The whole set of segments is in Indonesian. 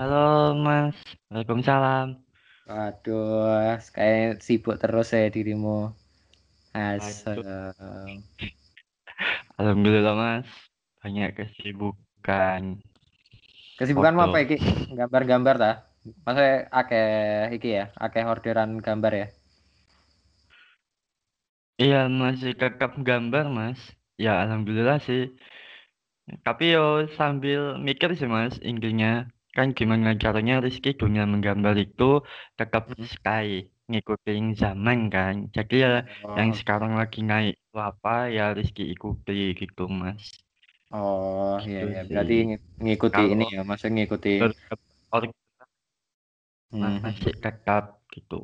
Halo Mas, Waalaikumsalam. Waduh, kayak sibuk terus ya dirimu. Aduh, Asem. Alhamdulillah Mas, banyak kesibukan. Kesibukanmu apa Foto. iki? Gambar-gambar ta? Maksudnya akeh iki ya, akeh orderan gambar ya. Iya masih tetap gambar Mas. Ya Alhamdulillah sih. Tapi yo sambil mikir sih Mas, intinya kan gimana caranya Rizky dunia menggambar itu tetap Hmm. stay ngikutin zaman kan. Jadi ya yang Oh, sekarang lagi naik itu apa ya Rizky ikuti gitu Mas. oh iya Itu ya. sih. Berarti ng- ngikuti ini Kalau ya, maksudnya ngikuti. tetap Hmm. masih tetap gitu.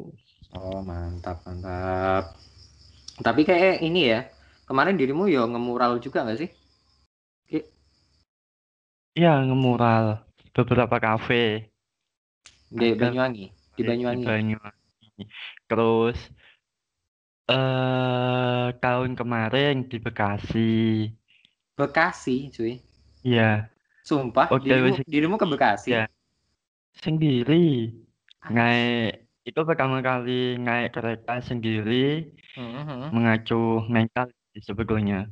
Oh, mantap, mantap. Tapi kayak ini ya, kemarin dirimu ya ngemural juga nggak sih? Ki? Iya ngemural beberapa kafe Di ada Banyuwangi, di di Banyuwangi. Banyuwangi. Terus eh tahun kemarin di Bekasi. Bekasi, cuy. Iya. Sumpah, Oke dirimu wis dirimu ke Bekasi. ya sendiri Anjir. naik itu pertama kali naik kereta sendiri Mhm. mengacu mental sebetulnya.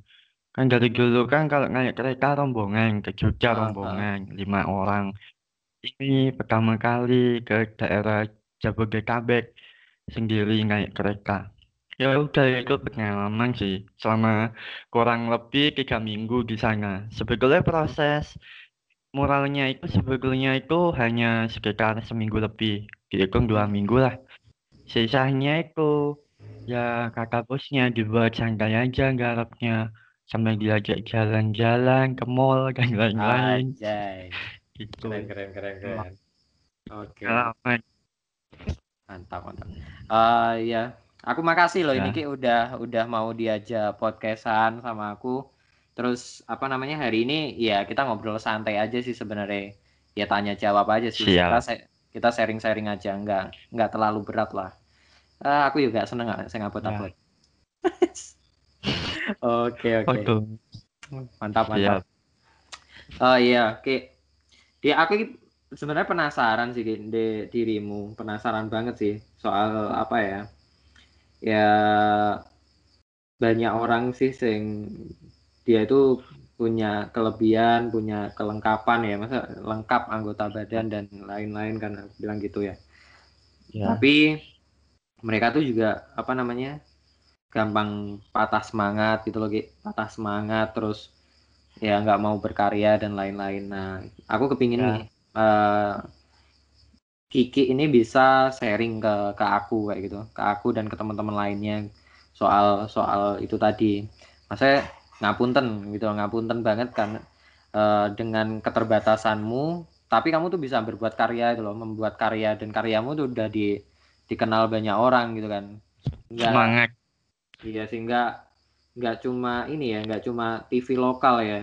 Kan dari dulu kan kalau naik kereta rombongan ke Jogja Ah, ah. rombongan lima orang. Ini pertama kali ke daerah Jabodetabek sendiri naik kereta. Ya udah itu pengalaman sih selama kurang lebih tiga minggu di sana. Sebetulnya proses muralnya itu sebetulnya itu hanya sekitar seminggu lebih, dihitung dua minggu lah. Sisanya itu ya kata bosnya dibuat santai aja garapnya sampai diajak jalan-jalan ke mall dan lain-lain Anjay. gitu. Keren, keren, keren, keren. Oke, Pengalaman. mantap, mantap. Eh ya, aku makasih loh ini Ya. Ki udah udah mau diajak podcastan sama aku. Terus apa namanya hari ini ya kita ngobrol santai aja sih sebenarnya. Ya tanya jawab aja sih. Kita Siap. se- kita sharing-sharing aja, nggak nggak terlalu berat lah. Eh, aku juga seneng nggak saya Ya. Oke, oke. Mantap, mantap. siap. Oh iya, oke. Dia aku ki- sebenarnya penasaran sih Ki, di dirimu, penasaran banget sih soal apa ya? Ya banyak orang sih sing dia itu punya kelebihan, punya kelengkapan ya, masa lengkap anggota badan dan lain-lain kan aku bilang gitu ya. Ya. Tapi mereka tuh juga apa namanya? Gampang patah semangat gitu loh, Ki. Patah semangat terus ya nggak mau berkarya dan lain-lain. Nah, aku kepingin Ya. nih eh, Kiki ini bisa sharing ke ke aku kayak gitu, ke aku dan ke teman-teman lainnya soal soal itu tadi. Maksudnya ngapunten gitu, loh, ngapunten banget kan eh, dengan keterbatasanmu, tapi kamu tuh bisa berbuat karya itu loh, membuat karya dan karyamu tuh udah di dikenal banyak orang gitu kan. Nggak Semangat. Iya sehingga nggak cuma ini ya, nggak cuma TV lokal ya,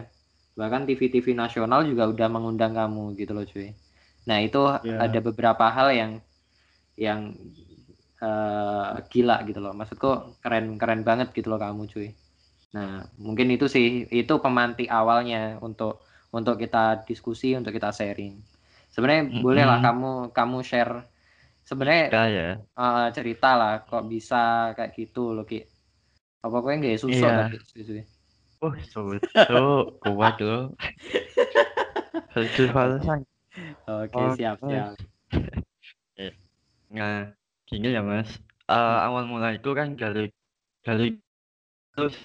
bahkan TV-TV nasional juga udah mengundang kamu gitu loh cuy. Nah itu Ya. ada beberapa hal yang yang eh, gila gitu loh, maksudku keren keren banget gitu loh kamu cuy. Nah mungkin itu sih itu pemantik awalnya untuk untuk kita diskusi, untuk kita sharing. Sebenarnya boleh lah Mm-mm. kamu kamu share sebenarnya Ya ya. eh, cerita lah kok bisa kayak gitu loh Ki. Apa kowe nggak susuk Iya. tadi susu Oh, susu kuat loh. Festival sang. Oke, Oh, siap, siap. Nah, gini ya Mas. Eh, awal mula itu kan dari dari terus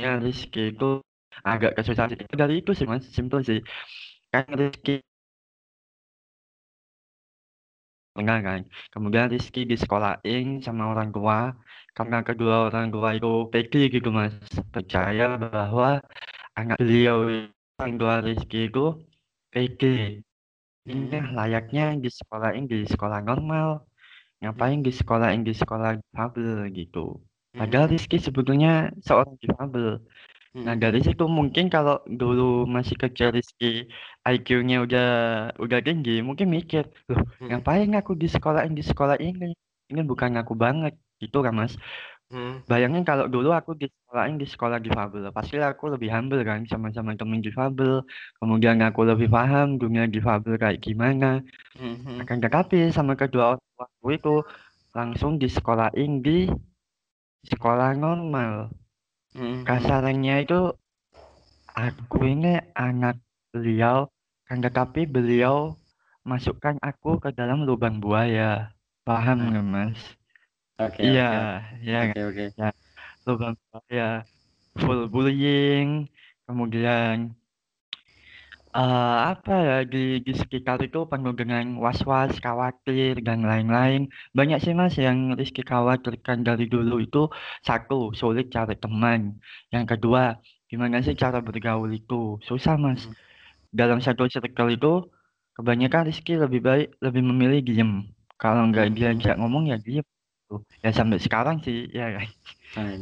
ya Rizky itu agak kesusahan. Dari itu sih Mas, simple sih. Kan Rizky enggak kan. Kemudian Rizky disekolahin sama orang tua. Karena kedua orang tua itu pede gitu Mas. Percaya bahwa anak beliau orang tua Rizky itu pede. Ini Hmm. layaknya disekolahin di sekolah normal. Ngapain disekolahin di sekolah difabel gitu. Padahal Rizky sebetulnya seorang difabel. Nah Hmm. dari situ mungkin kalau dulu masih kecil Rizky IQ-nya udah udah tinggi, mungkin mikir, loh Hmm. ngapain aku disekolahin di sekolah ini? Ini bukan aku banget, gitu kan Mas. Hmm. Bayangin kalau dulu aku disekolahin di sekolah difabel, pasti aku lebih humble kan sama-sama temen difabel. Kemudian aku lebih paham dunia difabel kayak gimana. Hmm. Akan tetapi sama kedua orang itu langsung disekolahin di sekolah normal. Hmm. Kasarnya itu aku ini anak beliau, kan tetapi beliau masukkan aku ke dalam lubang buaya. Paham Ah. nggak mas? Oke. Iya, oke. ya, Oke oke. ya, lubang buaya, full bullying, kemudian eh apa ya di di sekitar itu penuh dengan was-was, khawatir dan lain-lain. Banyak sih mas yang Rizky khawatirkan dari dulu itu satu sulit cari teman, yang kedua gimana sih cara bergaul itu susah mas. Hmm. Dalam satu circle itu kebanyakan Rizky lebih baik lebih memilih diem. Kalau nggak Hmm. diajak ngomong ya diem. Tuh. Ya sampai sekarang sih ya kan.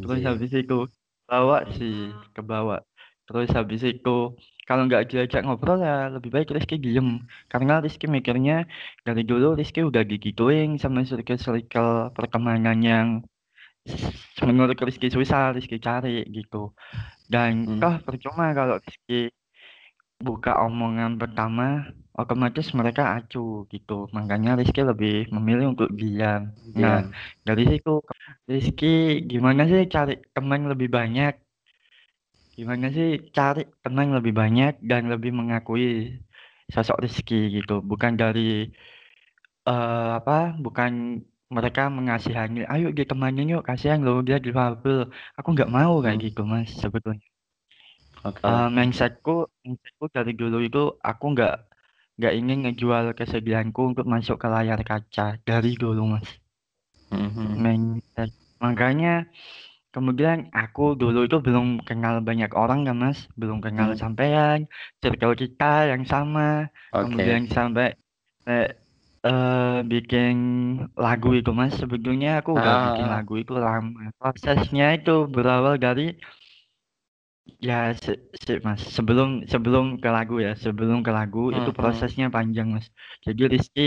Terus Anjir. habis itu bawa sih ke bawah. Terus habis itu kalau nggak diajak ngobrol ya lebih baik Rizky diem. Karena Rizky mikirnya dari dulu Rizky udah digituin sama circle-circle pertemanan yang menurut Rizky susah Rizky cari gitu. Dan Hmm. toh percuma kalau Rizky buka omongan pertama otomatis mereka acuh gitu. Makanya Rizky lebih memilih untuk diam. Nah, Diam. dari situ Rizky gimana sih cari teman lebih banyak? Gimana sih cari teman lebih banyak dan lebih mengakui sosok Rizky gitu. Bukan dari eh apa? Bukan mereka mengasihani, ayo ditemanin yuk, kasihan loh dia difabel. Aku nggak mau kayak Hmm. gitu mas sebetulnya. Oke. Eh, mindsetku, mindsetku dari dulu itu aku nggak nggak ingin ngejual kesedihanku untuk masuk ke layar kaca dari dulu mas. Hmm. Mindset. Makanya kemudian aku dulu itu belum kenal banyak orang kan mas, belum kenal Hmm. sampean, circle kita yang sama, Oke. kemudian sampai eh, eh, bikin lagu itu mas. Sebetulnya aku udah bikin Ah. lagu itu lama. Prosesnya itu berawal dari Ya, se se Mas, sebelum sebelum ke lagu ya, sebelum ke lagu itu Hmm. prosesnya panjang, Mas. Jadi Rizky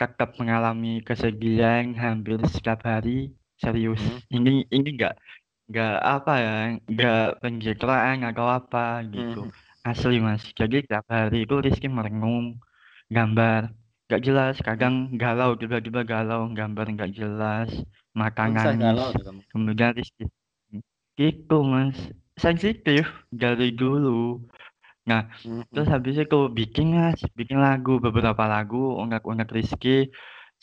tetap mengalami kesedihan hampir setiap hari, serius. Hmm. Ini ini enggak enggak apa ya, enggak pencitraan atau apa gitu. Hmm. Asli, Mas. Jadi setiap hari itu Rizky merenung, gambar nggak jelas, kadang galau, tiba-tiba galau, gambar nggak jelas, mata Kok bisa nangis. galau tuh kamu? Kemudian Rizky gitu, Mas. Sensitif dari dulu. Nah, Hmm. terus habis itu bikin mas, bikin lagu beberapa lagu, ungkap-ungkap Rizky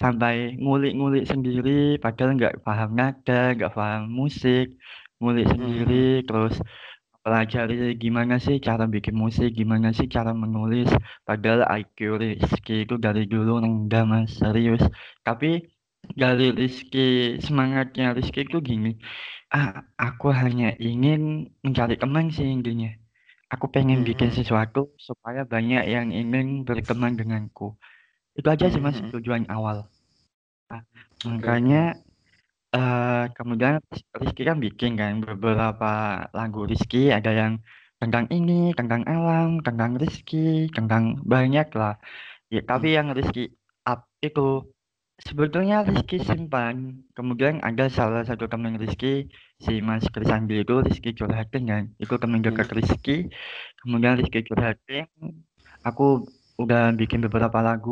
sampai ngulik-ngulik sendiri, padahal nggak paham nada, nggak paham musik, ngulik sendiri, Hmm. terus pelajari gimana sih cara bikin musik, gimana sih cara menulis, padahal IQ Rizky itu dari dulu rendah mas, serius. Tapi dari Rizky, semangatnya Rizky itu gini, ah, aku hanya ingin mencari teman sih intinya. Aku pengen bikin Hmm. sesuatu supaya banyak yang ingin berteman denganku. Itu aja sih mas tujuan awal. Nah, makanya eh kemudian Rizky kan bikin kan beberapa lagu Rizky ada yang tentang ini, tentang alam, tentang Rizky, tentang banyak lah. Ya, tapi Hmm. yang Rizky up itu sebetulnya Rizky simpan. Kemudian ada salah satu teman Rizky, si Mas Krisandi itu Rizky curhatin kan. Itu teman dekat Hmm. Rizky. Kemudian Rizky curhatin, aku udah bikin beberapa lagu,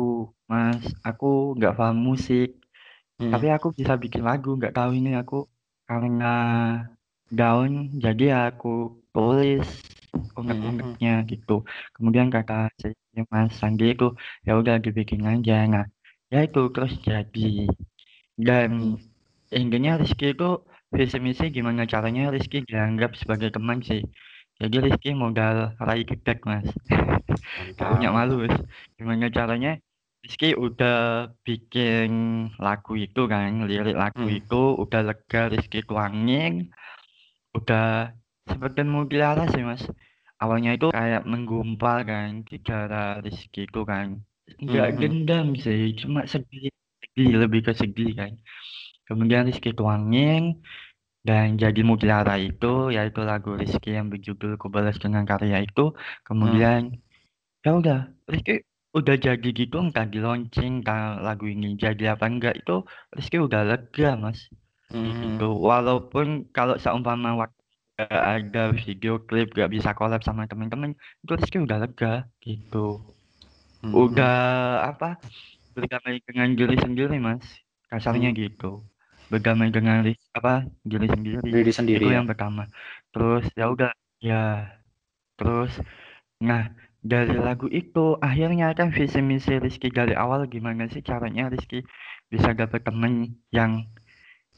Mas. Aku nggak paham musik, Hmm. tapi aku bisa bikin lagu. Nggak tahu ini aku karena down, jadi aku tulis unek-uneknya gitu. Kemudian kata si Mas Sandi itu ya udah dibikin aja. Nah, ya itu terus jadi. Dan Hmm. intinya Rizky itu visi misi gimana caranya Rizky dianggap sebagai teman sih. Jadi Rizky modal raih feedback mas. Gak punya malu mas. Gimana caranya Rizky udah bikin lagu itu kan, lirik lagu Hmm. itu udah lega Rizky tuangin, udah seperti mutiara sih mas. Awalnya itu kayak menggumpal kan darah Rizky itu kan. Nggak Hmm. dendam sih, cuma sedih, sedih lebih ke sedih kan. Kemudian Rizky tuangin dan jadi mutiara itu yaitu lagu Rizky yang berjudul Ku Balas Dengan Karya itu. Kemudian ya udah Rizky udah jadi gitu entah di launching entah lagu ini jadi apa enggak itu Rizky udah lega mas. Gitu. Walaupun kalau seumpama waktu gak ada video klip gak bisa collab sama temen-temen itu Rizky udah lega gitu. Hmm. udah apa berdamai dengan diri sendiri mas. Kasarnya gitu berdamai dengan ri- apa diri sendiri. Diri sendiri itu ya. yang pertama. Terus ya udah ya. Terus nah dari lagu itu akhirnya kan visi misi Rizky dari awal gimana sih caranya Rizky bisa dapet temen yang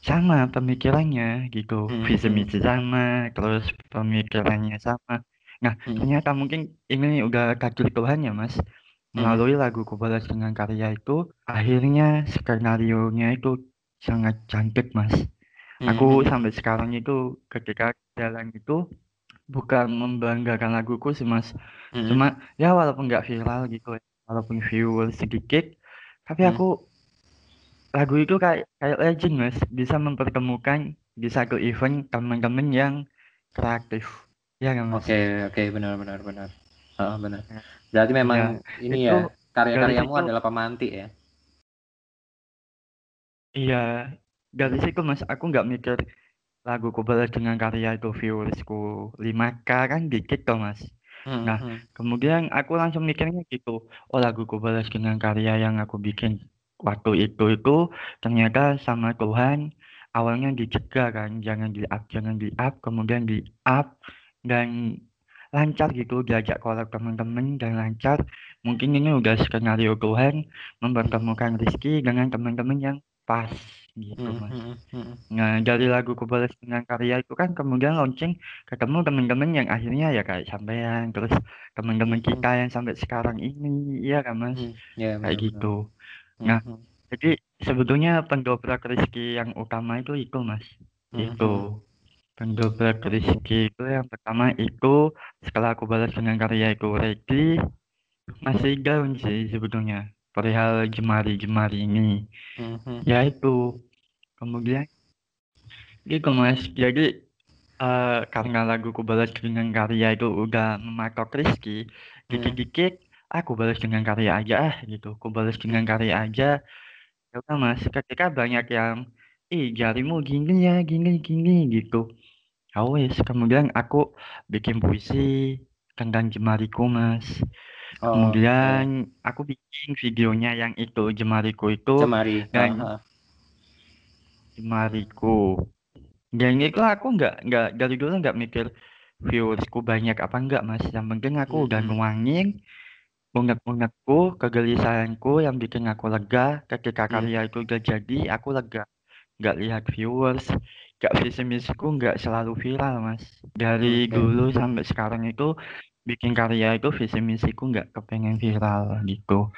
sama pemikirannya gitu. Hmm, visi hmm. misi sama terus pemikirannya sama. Nah Hmm. ternyata mungkin ini udah takdir Tuhan ya mas. Melalui lagu Kubalas dengan karya itu akhirnya skenario nya itu sangat cantik mas aku Hmm. sampai sekarang itu ketika jalan itu bukan membanggakan laguku sih mas Hmm. cuma ya walaupun nggak viral gitu ya, walaupun viewer sedikit tapi Hmm. aku lagu itu kayak kayak legend mas bisa mempertemukan di satu event teman-teman yang kreatif ya kan mas Oke, oke, benar, benar, benar. Oh, benar. Ya. Berarti memang Ya, ini itu ya, karya-karyamu adalah pemantik ya. Iya dari situ mas aku nggak mikir laguku balas dengan karya itu viewersku 5k kan dikit toh mas. Hmm, Nah, hmm. kemudian aku langsung mikirnya gitu oh laguku balas dengan karya yang aku bikin waktu itu itu ternyata sama Tuhan awalnya dicegah kan. Jangan di up jangan di up kemudian di up dan lancar gitu diajak collab teman-teman dan lancar. Mungkin ini udah skenario Tuhan mempertemukan Rizky dengan teman-teman yang pas gitu Hmm, mas hmm, hmm. Nah, dari lagu Kubalas dengan karya itu kan kemudian launching ketemu teman-teman yang akhirnya ya kayak sampean, terus teman-teman Hmm. kita yang sampai sekarang ini, iya kan Mas? Hmm. Ya, Kayak gitu. Nah, Hmm, Jadi sebetulnya pendobrak Rizky yang utama itu itu Mas. Itu. Pendobrak Rizky itu yang pertama itu setelah aku balas dengan karya itu ready masih down sih sebetulnya perihal jemari-jemari ini. hmm, hmm. Ya itu. Kemudian gitu mas, jadi eh, karena lagu ku balas dengan karya itu udah mematok Rizky, dikit-dikit aku balas dengan karya aja ah gitu, ku balas dengan karya aja. Ya udah mas, ketika banyak yang, ih jarimu gini ya, gini gini gitu. Ya wes, kemudian aku bikin puisi tentang jemariku mas. Oh, Kemudian aku bikin videonya yang itu jemariku itu Jemari. dan ah. jemariku. Dan itu aku nggak nggak dari dulu nggak mikir viewersku banyak apa enggak mas. Yang penting aku udah Mm-mm. nuangin unek-unekku, kegelisahanku yang bikin aku lega. Ketika Hmm. karya itu udah jadi, aku lega. Nggak lihat viewers, nggak visi misiku nggak selalu viral mas. Dari Oke. dulu sampai sekarang itu bikin karya itu visi misiku nggak kepengen viral gitu.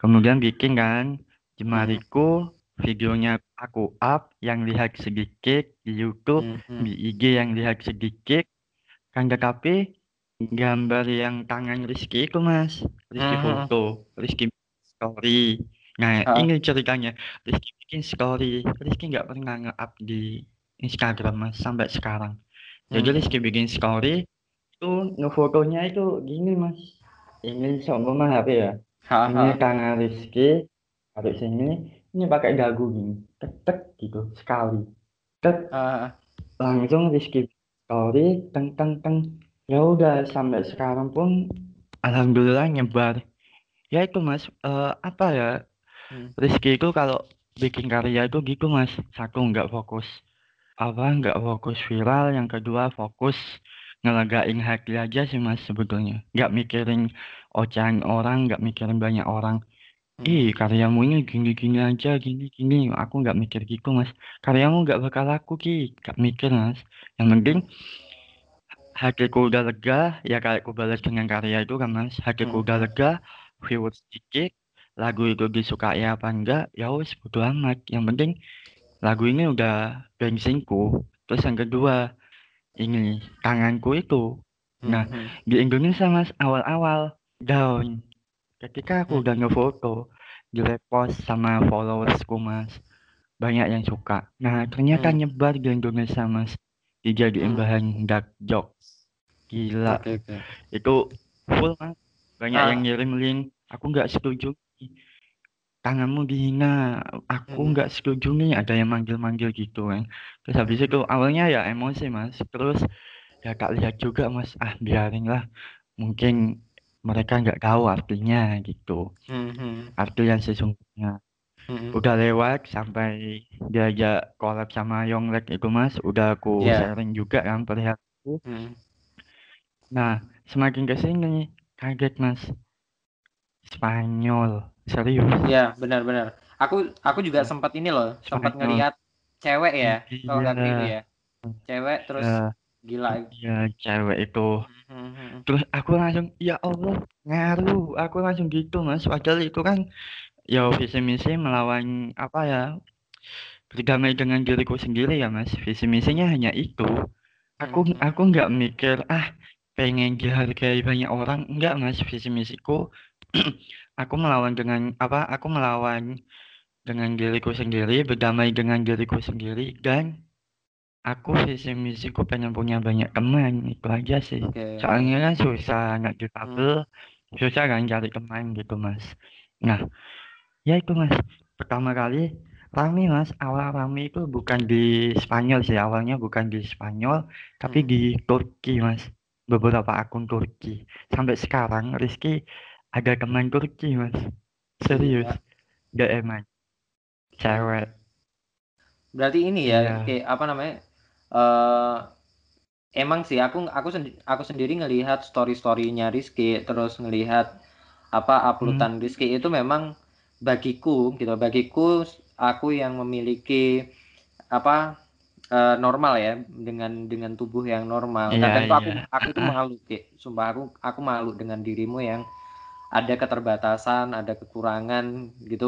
Kemudian bikin kan jemariku videonya aku up yang lihat sedikit di YouTube Hmm, hmm. di IG yang lihat sedikit kan tetapi gambar yang tangan Rizky itu mas Rizky Mhm. foto Rizky story nah Ah. ini ceritanya Rizky bikin story Rizky nggak pernah nge-up di Instagram mas sampai sekarang jadi Hmm. Rizky bikin story itu ngefotonya itu gini mas. Ini seumpama HP ya. Ha, ini tangan Rizky taruh sini ini pakai dagu gini tek tek gitu sekali. Tek langsung Rizky story teng teng teng. Ya udah sampai sekarang pun alhamdulillah nyebar. Ya itu mas eh, apa ya? Hmm. Rizky itu kalau bikin karya itu gitu mas. Satu nggak fokus apa nggak fokus viral yang kedua fokus ngelegain hati aja sih mas sebetulnya. Nggak mikirin ocehan orang nggak mikirin banyak orang. Hmm. ih karyamu ini gini-gini aja gini-gini. Aku nggak mikir gitu mas. Karyamu nggak bakal laku ki. Nggak mikir mas. Yang penting hatiku udah lega ya kayak aku balas dengan karya itu kan mas. Hatiku udah Hmm. lega viewers sedikit lagu itu disukai apa enggak ya wes bodo amat. Yang penting lagu ini udah bensinku terus yang kedua ini tanganku itu Nah, Hmm. di Indonesia mas awal-awal down ketika aku Hmm. udah ngefoto di repost sama followersku mas banyak yang suka nah ternyata Hmm. nyebar di Indonesia mas dijadiin Hmm. bahan dark jokes gila Oke, oke. itu full mas banyak Ah. yang ngirim link aku nggak setuju tanganmu dihina aku Hmm. nggak setuju nih ada yang manggil-manggil gitu kan. Terus habis itu awalnya ya emosi mas. Terus ya tak lihat juga mas. Ah biarin lah. Mungkin mereka nggak tahu artinya gitu. Hmm. arti yang sesungguhnya. Hmm. udah lewat sampai diajak collab sama Yonglek itu mas. Udah aku Iya. sharing juga kan perihal itu Hmm. nah semakin ke sini kaget mas. Spanyol serius? Iya, benar-benar. Aku aku juga Nah, sempat ini loh, sempat ngelihat cewek ya, kalau nggak keliru iya ya. Cewek terus ya gila. iya cewek itu. Hmm, hmm, hmm. terus aku langsung ya Allah ngaruh. Aku langsung gitu mas. Padahal itu kan ya visi misi melawan apa ya berdamai dengan diriku sendiri ya mas. Visi misinya hanya itu. Aku hmm. aku nggak mikir ah pengen dihargai banyak orang. Enggak mas visi misiku aku melawan dengan apa aku melawan dengan diriku sendiri berdamai dengan diriku sendiri dan aku visi misiku pengen punya banyak teman itu aja sih Oke. soalnya kan susah anak Hmm. difabel susah kan cari teman gitu mas nah ya itu mas pertama kali rame mas awal rame itu bukan di Spanyol sih awalnya bukan di Spanyol tapi Hmm. di Turki mas beberapa akun Turki sampai sekarang Rizky ada teman Turki mas serius Gila. gak emang cewek Berarti ini ya, Iya. kayak apa namanya? eh emang sih aku aku sendi- aku sendiri ngelihat story-storynya Rizky, terus ngelihat apa Hmm. uploadan Rizky itu memang bagiku gitu, bagiku aku yang memiliki apa eh, normal ya dengan dengan tubuh yang normal. Iya, Kadang tuh aku iya. aku itu malu kayak, sumpah aku aku malu dengan dirimu yang ada keterbatasan, ada kekurangan gitu.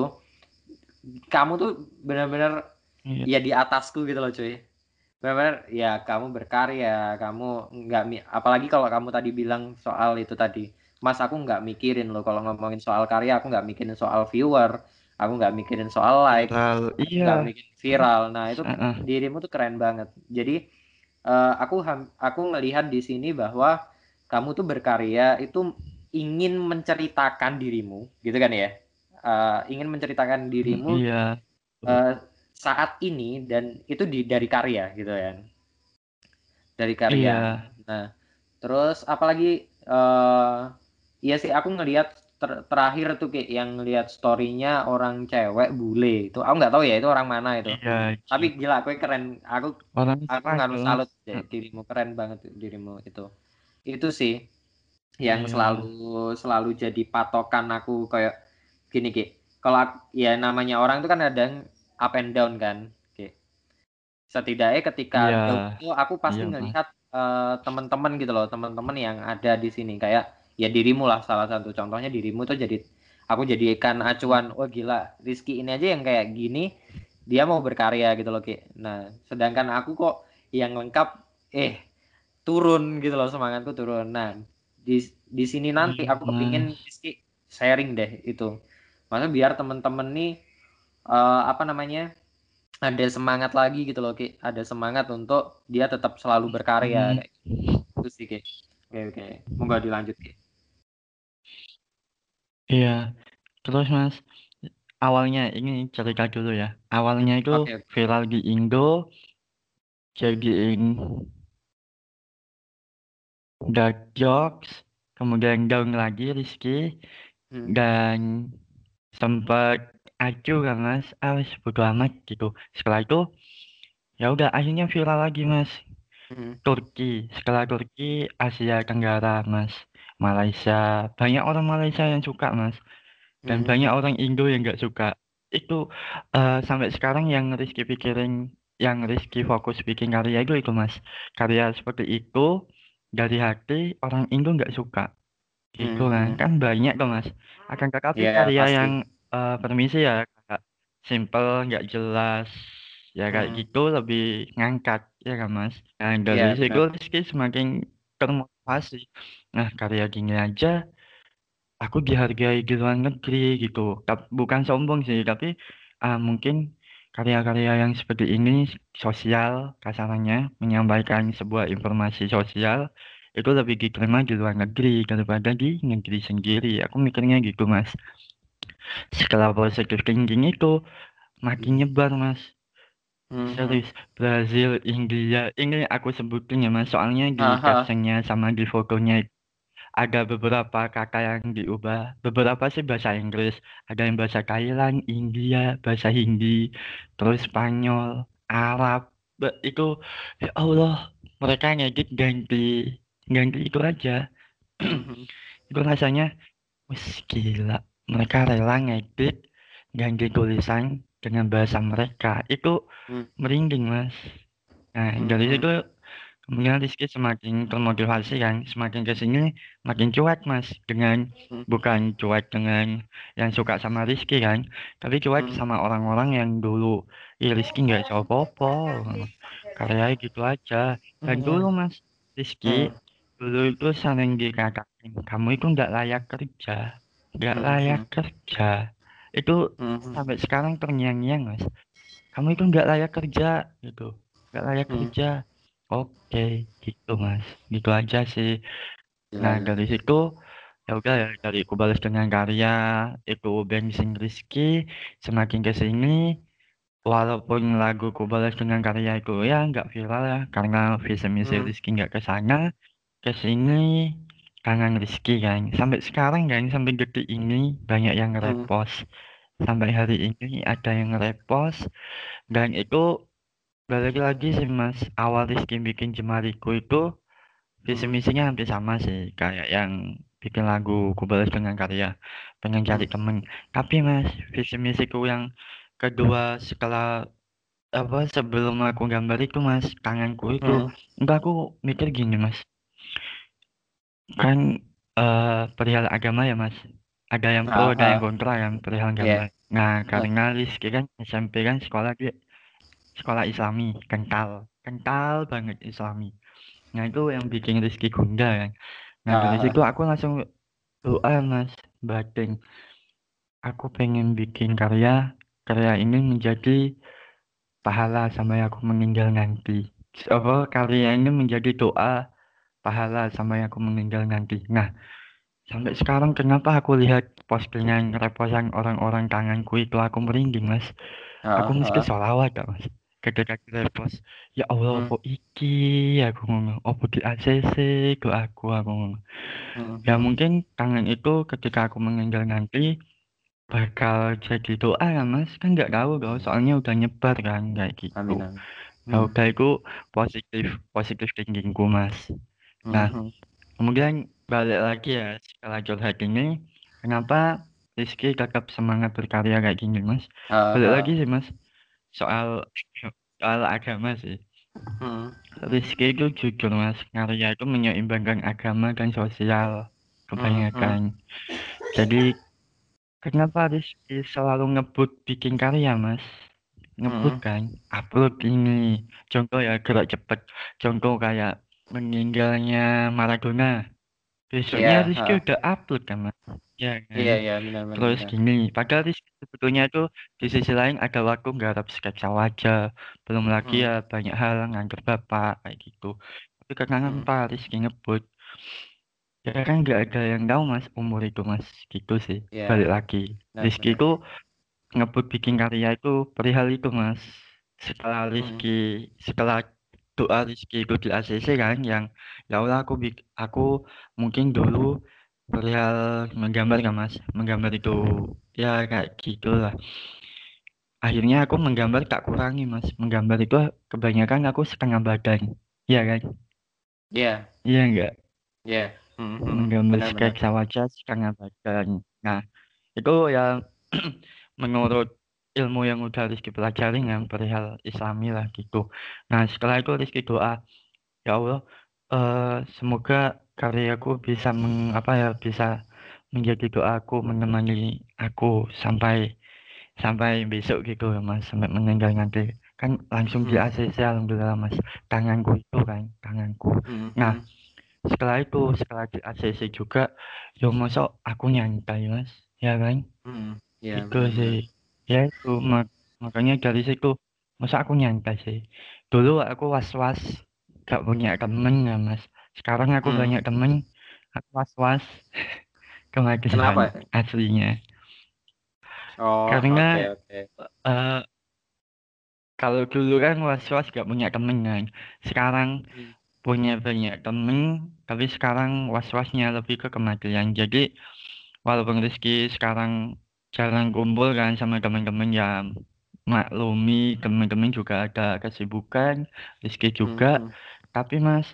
Kamu tuh benar-benar Iya. ya di atasku gitu loh cuy benar-benar ya kamu berkarya kamu nggak apalagi kalau kamu tadi bilang soal itu tadi mas aku nggak mikirin loh kalau ngomongin soal karya aku nggak mikirin soal viewer aku nggak mikirin soal like Viral, nggak iya mikirin viral nah itu Heeh. dirimu tuh keren banget jadi eh, aku aku ngelihat di sini bahwa kamu tuh berkarya itu ingin menceritakan dirimu gitu kan ya? Eh, ingin menceritakan dirimu iya. eh, saat ini dan itu di dari karya gitu kan dari karya. Iya. Nah terus apalagi eh iya sih aku ngelihat ter- terakhir tuh kayak yang ngelihat storynya orang cewek bule itu. Aku nggak tahu ya itu orang mana itu. Iya tapi gila aku keren. Aku orang aku Spanyol salut deh dirimu. Keren banget dirimu itu. Itu sih yang Iya. selalu selalu jadi patokan aku kayak gini ki kalau ya namanya orang itu kan ada yang up and down kan ki setidaknya ketika Iya. down itu aku pasti Iya, Mas. ngelihat eh, teman-teman gitu loh teman-teman yang ada di sini kayak ya dirimu lah salah satu contohnya dirimu tuh jadi aku jadikan acuan oh gila Rizky ini aja yang kayak gini dia mau berkarya gitu loh ki nah sedangkan aku kok yang lengkap eh turun gitu loh semangatku turun nah di di sini nanti aku kepingin Rizky sharing deh itu maksudnya biar temen-temen nih eh, apa namanya ada semangat lagi gitu loh ki ada semangat untuk dia tetap selalu berkarya Hmm. kayak gitu. itu sih ki oke oke monggo dilanjut ki Iya, terus Mas, awalnya ini cerita dulu ya. Awalnya itu oke. viral di Indo, jadiin dark jokes, kemudian down lagi Rizky, Hmm. dan sempat acuh kan Mas, ah bodo amat gitu. Setelah itu, ya udah akhirnya viral lagi Mas. Hmm. Turki, setelah Turki, Asia Tenggara Mas, Malaysia, banyak orang Malaysia yang suka Mas. dan Hmm. banyak orang Indo yang nggak suka itu eh, sampai sekarang yang Rizky pikirin yang Rizky fokus bikin karya itu itu mas karya seperti itu dari hati orang Indo nggak suka gitu kan Hmm. kan banyak tuh mas akan tetapi Iya, karya pasti. yang eh, permisi ya kayak simple nggak jelas ya kayak Hmm. gitu lebih ngangkat ya kan mas nah dari Iya, situ. Rizky semakin termotivasi nah karya gini aja aku dihargai di luar negeri gitu. Bukan sombong sih, tapi ah, mungkin karya-karya yang seperti ini sosial kasarannya menyampaikan sebuah informasi sosial itu lebih diterima di luar negeri daripada di negeri sendiri. Aku mikirnya gitu, Mas. setelah positive thinking itu makin nyebar mas Mhm. serius Brazil India ini aku sebutin ya mas soalnya di captionnya sama di fotonya ada beberapa kata yang diubah. Beberapa sih bahasa Inggris. Ada yang bahasa Thailand India bahasa Hindi terus Spanyol Arab. Itu ya Allah mereka ngedit ganti ganti itu aja. Mhm. itu rasanya wis gila. Mereka rela ngedit ganti tulisan dengan bahasa mereka. Itu Hmm. merinding mas. Nah dari Mhm. situ kemudian Rizky semakin termotivasi kan semakin ke sini makin cuek mas dengan Hmm. bukan cuek dengan yang suka sama Rizky kan tapi cuek Hmm. sama orang-orang yang dulu Ih Rizky nggak jauh popo karyanya gitu aja dan Mhm. dulu mas Rizky Hmm. dulu itu sering dikatakan kamu itu nggak layak kerja nggak layak kerja itu sampai sekarang terngiang-ngiang mas kamu itu nggak layak kerja gitu nggak layak Hmm. kerja oke gitu mas gitu aja sih Gila, nah gila. dari situ ya udah ya dari aku balas dengan karya itu bensin Rizky semakin ke sini walaupun lagu ku balas dengan karya itu ya nggak viral ya karena visi misi Hmm. Rizky nggak ke sana ke sini kangen Rizky kan sampai sekarang kan sampai detik ini banyak yang Hmm. repost sampai hari ini ada yang repost dan itu balik lagi sih mas awal Rizky bikin Jemariku itu visi Hmm. misinya hampir sama sih kayak yang bikin lagu ku balas dengan karya pengen cari Hmm. temen tapi mas visi misiku yang kedua setelah apa sebelum aku gambar itu mas kangenku itu Hmm. enggak aku mikir gini mas kan eh perihal agama ya mas ada yang pro ada yang Aha. kontra kan perihal Iya. agama nah Iya. karena Rizky kan SMP kan sekolah dia sekolah Islami kental. Kental banget Islami. Nah itu yang bikin Rizky gundah kan. Nah dari Aha. situ aku langsung doa mas batin aku pengen bikin karya karya ini menjadi pahala sampai aku meninggal nanti. Apa karya ini menjadi doa pahala sampai aku meninggal nanti. Nah sampai sekarang kenapa aku lihat postingan reposan orang-orang tanganku itu aku merinding mas? Aku mesti Aha. sholawat gak mas ketika aku repost ya Allah Hmm. iki aku ngomong oh di ACC ke aku aku ngomong ya Mhm. mungkin tangan itu ketika aku meninggal nanti bakal jadi doa ya mas kan nggak tahu dong soalnya udah nyebar kan kayak gitu Amin amin. ya Hmm. udah itu positif positif thinkingku mas nah Mhm. kemudian balik lagi ya setelah curhat ini kenapa Rizky tetap semangat berkarya kayak gini mas balik Aha. lagi sih mas soal soal agama sih. Hmm. Rizky itu jujur mas. Karya itu menyeimbangkan agama dan sosial kebanyakan. Jadi kenapa Rizky selalu ngebut bikin karya mas? Ngebut Mhm. kan? Upload ini. Contoh ya gerak cepet. Contoh kayak meninggalnya Maradona besoknya Iya. Rizky Ha. udah upload kan mas ya Iya iya benar benar terus benar. gini padahal Rizky sebetulnya tuh di sisi lain ada waktu nggarap sketsa wajah belum lagi Mhm. ya banyak hal ngantar bapak kayak gitu tapi karena Hmm. apa Rizky ngebut ya kan nggak ada yang tahu mas umur itu mas gitu sih Iya. balik lagi Benar Rizky benar. itu ngebut bikin karya itu perihal itu mas setelah Hmm. Rizky setelah doa Rizky itu di ACC kan yang ya Allah aku aku mungkin dulu perihal menggambar kan mas menggambar itu ya kayak gitulah akhirnya aku menggambar tak kurangi mas menggambar itu kebanyakan aku setengah badan iya kan Iya. iya enggak Iya. Mhm. menggambar Benar benar. sketsa wajah setengah badan nah itu ya menurut ilmu yang udah Rizky pelajari yang perihal Islami lah gitu. Nah setelah itu Rizky doa ya Allah eh semoga karyaku bisa meng, apa ya bisa menjadi doaku menemani aku sampai sampai besok gitu ya mas sampai meninggal nanti. Kan langsung di Mhm. ACC alhamdulillah mas. Tanganku itu kan tanganku. Nah Mhm. setelah itu setelah di ACC juga yo masa aku nyantai mas. Ya kan? Mhm. Iya itu sih ya itu mak makanya dari situ masa aku nyantai sih dulu aku was-was gak punya temen ya mas sekarang aku Hmm. banyak temen aku was-was Kenapa? kemagesan aslinya Oh, Karena oke oke. eh, kalau dulu kan was-was gak punya temen kan. Sekarang Hmm. punya banyak temen, tapi sekarang was-wasnya lebih ke kematian. Jadi walaupun Rizky sekarang jarang kumpul kan sama teman-teman ya maklumi teman-teman juga ada kesibukan, Rizky juga. Hmm. Tapi Mas,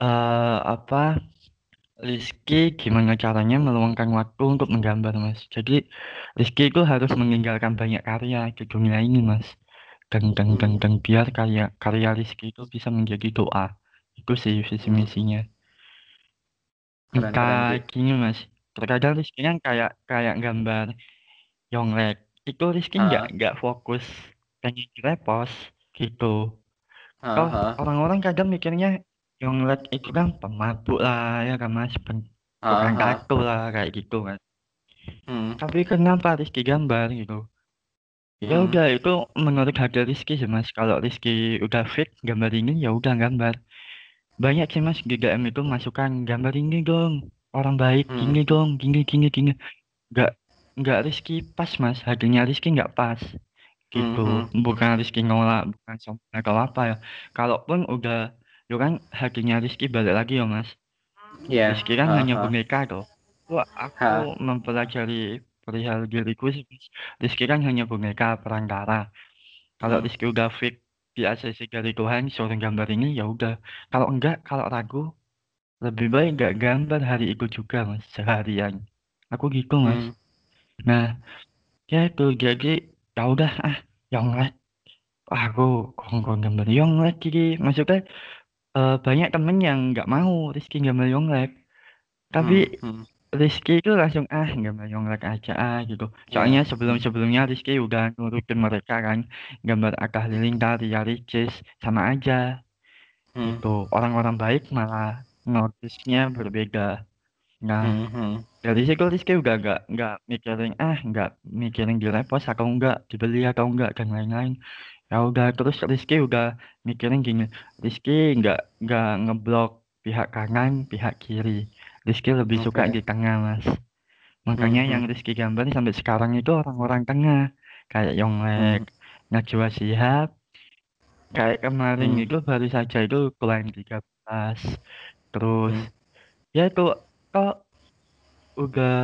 eh apa Rizky gimana caranya meluangkan waktu untuk menggambar Mas? Jadi Rizky itu harus meninggalkan banyak karya di dunia ini Mas. Dan dan dan Hmm. dan biar karya karya Rizky itu bisa menjadi doa. Itu sih visi Hmm. misinya. Ki. gini Mas, terkadang Rizky kan kayak kayak gambar Yonglek. Itu Rizky nggak Ah. nggak fokus pengen repost gitu. Toh Aha. orang-orang kadang mikirnya Yonglek itu kan pemabuk lah ya kan Mas, pen- tukang Aha. tato lah kayak gitu kan. Hmm. Tapi kenapa Rizky gambar gitu? Ya Hmm. udah itu menurut harga Rizky sih Mas. Kalau Rizky udah fit gambar ini ya udah gambar. Banyak sih Mas DM itu masukan gambar ini dong. Orang baik Hmm. gini dong, gini gini gini. Nggak nggak Rizky pas Mas, hadirnya Rizky nggak pas. Gitu. Mhm. Bukan Rizky nolak, bukan sombong atau apa ya. Kalaupun udah yo kan hadirnya Rizky balik lagi ya Mas. Ya. Rizky kan hanya Aha. boneka tuh. Wah, aku Ha. mempelajari perihal diriku sih. Rizky kan hanya boneka perantara. Kalau Hmm. Rizky udah fit di ACC dari Tuhan suruh gambar ini ya udah. Kalau enggak, kalau ragu lebih baik enggak gambar hari itu juga Mas, seharian. Aku gitu Mas. Hmm. Nah, ya itu jadi ya udah ah Yonglek. Wah, aku kongkong gambar Yonglek gini. Maksudnya eh, banyak temen yang nggak mau Rizky gambar Yonglek. Tapi Hmm. Hmm. Rizky itu langsung ah gambar Yonglek aja ah gitu. Ya. Soalnya Hmm. sebelum-sebelumnya Rizky udah nurutin mereka kan gambar Akah Lilintar, Ria Ricis sama aja Hmm. gitu. Orang-orang baik malah notisnya berbeda. Nah, Hmm. Hmm. dari situ Rizky udah gak nggak mikirin ah nggak mikirin di repost atau enggak dibeli atau enggak dan lain-lain. Ya udah terus Rizky udah mikirin gini. Rizky nggak nggak ngeblok pihak kanan, pihak kiri. Rizky lebih suka Oke. di tengah mas. Makanya Hmm. yang Hmm. Rizky gambar sampai sekarang itu orang-orang tengah. Kayak Yonglek, Hmm. Najwa Shihab. Kayak kemarin Hmm. itu baru saja itu keluaran 13. Terus Hmm. ya itu kok udah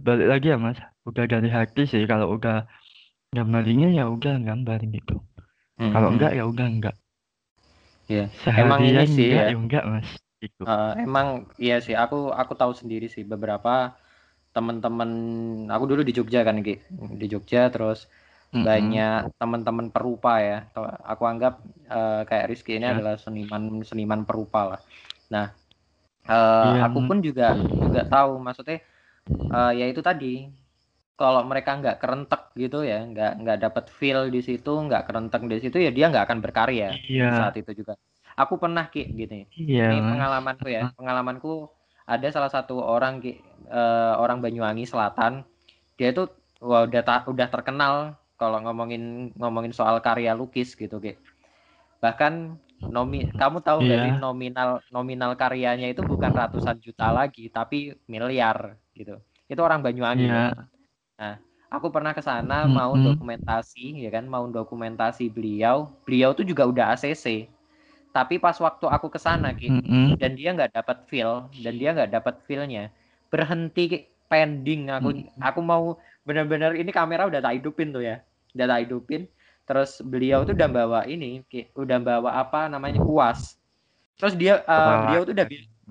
balik lagi ya mas. Udah dari hati sih kalau udah gambarnya ya udah gambar gitu. Hmm. Kalau enggak ya udah enggak. Ya. Emang ini sih enggak ya. ya enggak mas. Gitu. Eh, emang iya sih aku aku tahu sendiri sih beberapa teman-teman aku dulu di Jogja kan Ki di Jogja terus banyak teman-teman perupa ya aku anggap eh, kayak Rizky ini Ya. adalah seniman seniman perupa lah nah eh, Iya. aku pun juga juga tahu maksudnya eh, ya itu tadi kalau mereka nggak kerentek gitu ya nggak nggak dapat feel di situ nggak kerentek di situ ya dia nggak akan berkarya Iya. saat itu juga. Aku pernah ki gini. Iya. Ini pengalamanku ya pengalamanku ada salah satu orang ki eh, orang Banyuwangi Selatan. Dia itu wah, udah ta- udah terkenal kalau ngomongin ngomongin soal karya lukis gitu ki. Bahkan nomi kamu tahu nggak sih Iya. nominal nominal karyanya itu bukan ratusan juta lagi tapi miliar gitu itu orang Banyuwangi loh nah aku pernah ke sana mau Mm-mm. dokumentasi ya kan mau dokumentasi beliau beliau tuh juga udah ACC tapi pas waktu aku ke sana ki Mm-mm. dan dia nggak dapat feel dan dia nggak dapat feelnya berhenti pending aku Mm. aku mau benar-benar ini kamera udah tak hidupin tuh ya udah tak hidupin terus beliau tuh udah bawa ini udah bawa apa namanya kuas terus dia Kepala. beliau tuh udah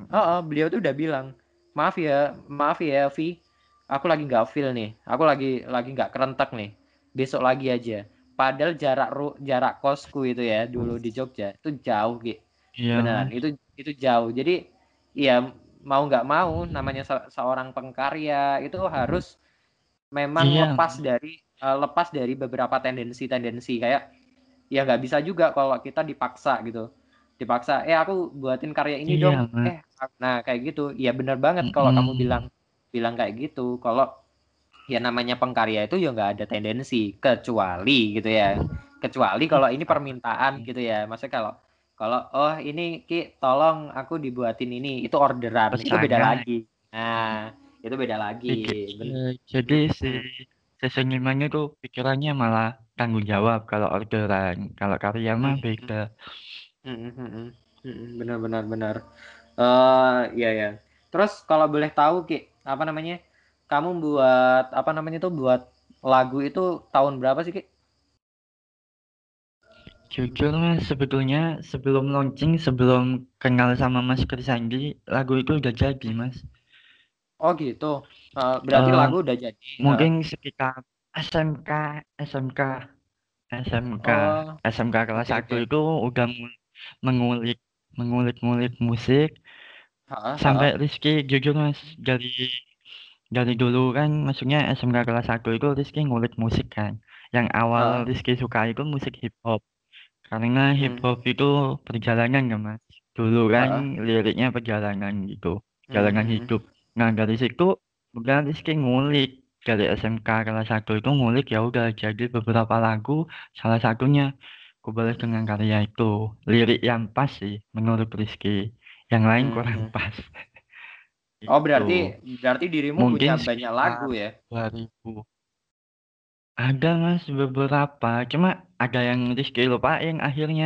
Oh, oh, beliau tuh udah bilang, maaf ya, maaf ya, Vi, aku lagi nggak feel nih, aku lagi lagi nggak kerentak nih, besok lagi aja. Padahal jarak ru, jarak kosku itu ya dulu di Jogja itu jauh, Ki. Iya Beneran, itu itu jauh. Jadi ya mau nggak mau, namanya se- seorang pengkarya itu harus memang Iya. lepas dari eh, lepas dari beberapa tendensi-tendensi. Kayak ya nggak bisa juga kalau kita dipaksa gitu. Dipaksa eh aku buatin karya ini Iya dong. Eh nah kayak gitu. Ya bener banget kalau kamu Mm-mm. bilang bilang kayak gitu. Kalau ya namanya pengkarya itu ya nggak ada tendensi. Kecuali gitu ya. Kecuali kalau ini permintaan gitu ya. Maksudnya kalau kalau oh ini ki tolong aku dibuatin ini. Itu orderan itu beda lagi. Nah itu beda lagi. Jadi, jadi si sesenimannya tuh pikirannya malah tanggung jawab kalau orderan kalau karya mah Hmm. beda Hmm, hmm, benar benar benar. Eh iya ya. Terus kalau boleh tahu Ki, apa namanya? Kamu buat apa namanya tuh buat lagu itu tahun berapa sih Ki? jujur mas sebetulnya sebelum launching sebelum kenal sama Mas Krisandi lagu itu udah jadi mas Oh gitu. Eh, berarti Eh, lagu udah jadi. mungkin sekitar SMK SMK SMK Oh, SMK kelas oke, 1 oke. itu udah mengulik mengulik-ngulik musik Ha, ha. sampai Rizky jujur mas dari dari dulu kan maksudnya SMK kelas 1 itu Rizky ngulik musik kan yang awal Ha. Rizky suka itu musik hip hop karena hip Hmm. hop itu perjalanan kan mas dulu kan Ha. liriknya perjalanan gitu Hmm, perjalanan hmm, hmm. hidup nah dari situ udah Rizky ngulik dari SMK kelas 1 itu ngulik ya udah jadi beberapa lagu salah satunya aku balas dengan karya itu lirik yang pas sih menurut Rizky yang lain Hmm, kurang hmm. pas Oh Gitu. berarti berarti dirimu Mungkin punya banyak lagu ya? 2000 ada mas beberapa cuma ada yang Rizky lupain akhirnya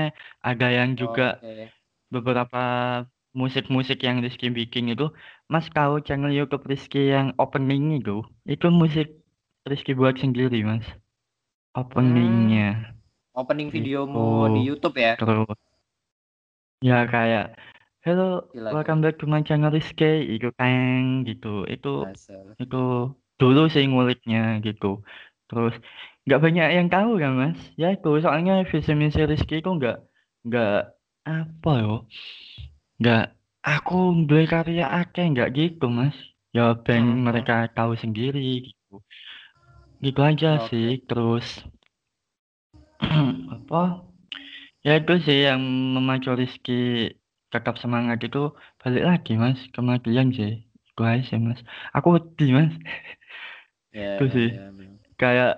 ada yang juga Oke. beberapa musik-musik yang Rizky bikin itu mas tahu channel YouTube Rizky yang opening itu itu musik Rizky buat sendiri mas. Openingnya. Opening Gitu. videomu di YouTube ya? terus. Ya kayak hello Gila, welcome back to my channel Rizky itu tang gitu. Itu Dasar. itu dulu sih nguliknya gitu. Terus nggak banyak yang tahu kan mas? Ya itu soalnya visi misi Rizky itu nggak nggak apa yo nggak aku beli karya akeh nggak gitu mas ya band Hmm, mereka tahu sendiri gitu gitu aja Oke. sih terus apa ya itu sih yang memacu Rizky tetap semangat itu balik lagi mas kematian sih itu aja sih mas aku wedi mas Ya, Itu sih. ya, bener. kayak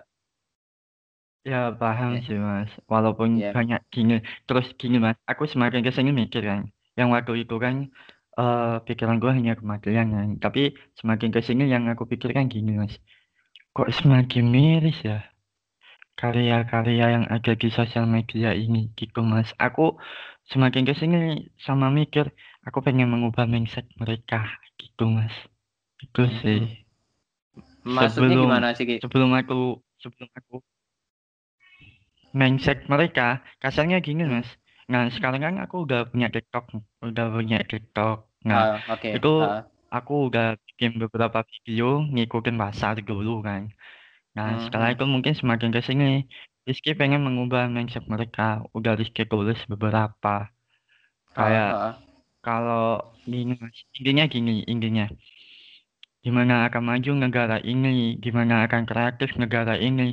ya paham Ya. sih mas walaupun Ya. banyak gini terus gini mas aku semakin ke sini mikir kan yang waktu itu kan eh pikiran gue hanya kematian kan tapi semakin ke sini yang aku pikirkan gini mas kok semakin miris ya karya-karya yang ada di sosial media ini gitu mas aku semakin ke sini sama mikir aku pengen mengubah mindset mereka gitu mas itu Hmm. sih Maksudnya Sebelum- gimana sih Ki? sebelum aku sebelum aku mindset mereka kasarnya gini Hmm. mas nah sekarang kan aku udah punya TikTok udah punya TikTok nah Ah, Oke. itu Ah. aku udah bikin beberapa video ngikutin pasar dulu kan nah Hmm, setelah hmm. itu mungkin semakin ke sini Rizky pengen mengubah mindset mereka udah Rizky tulis beberapa kayak Ah, ah. kalau gini mas intinya gini intinya gimana akan maju negara ini gimana akan kreatif negara ini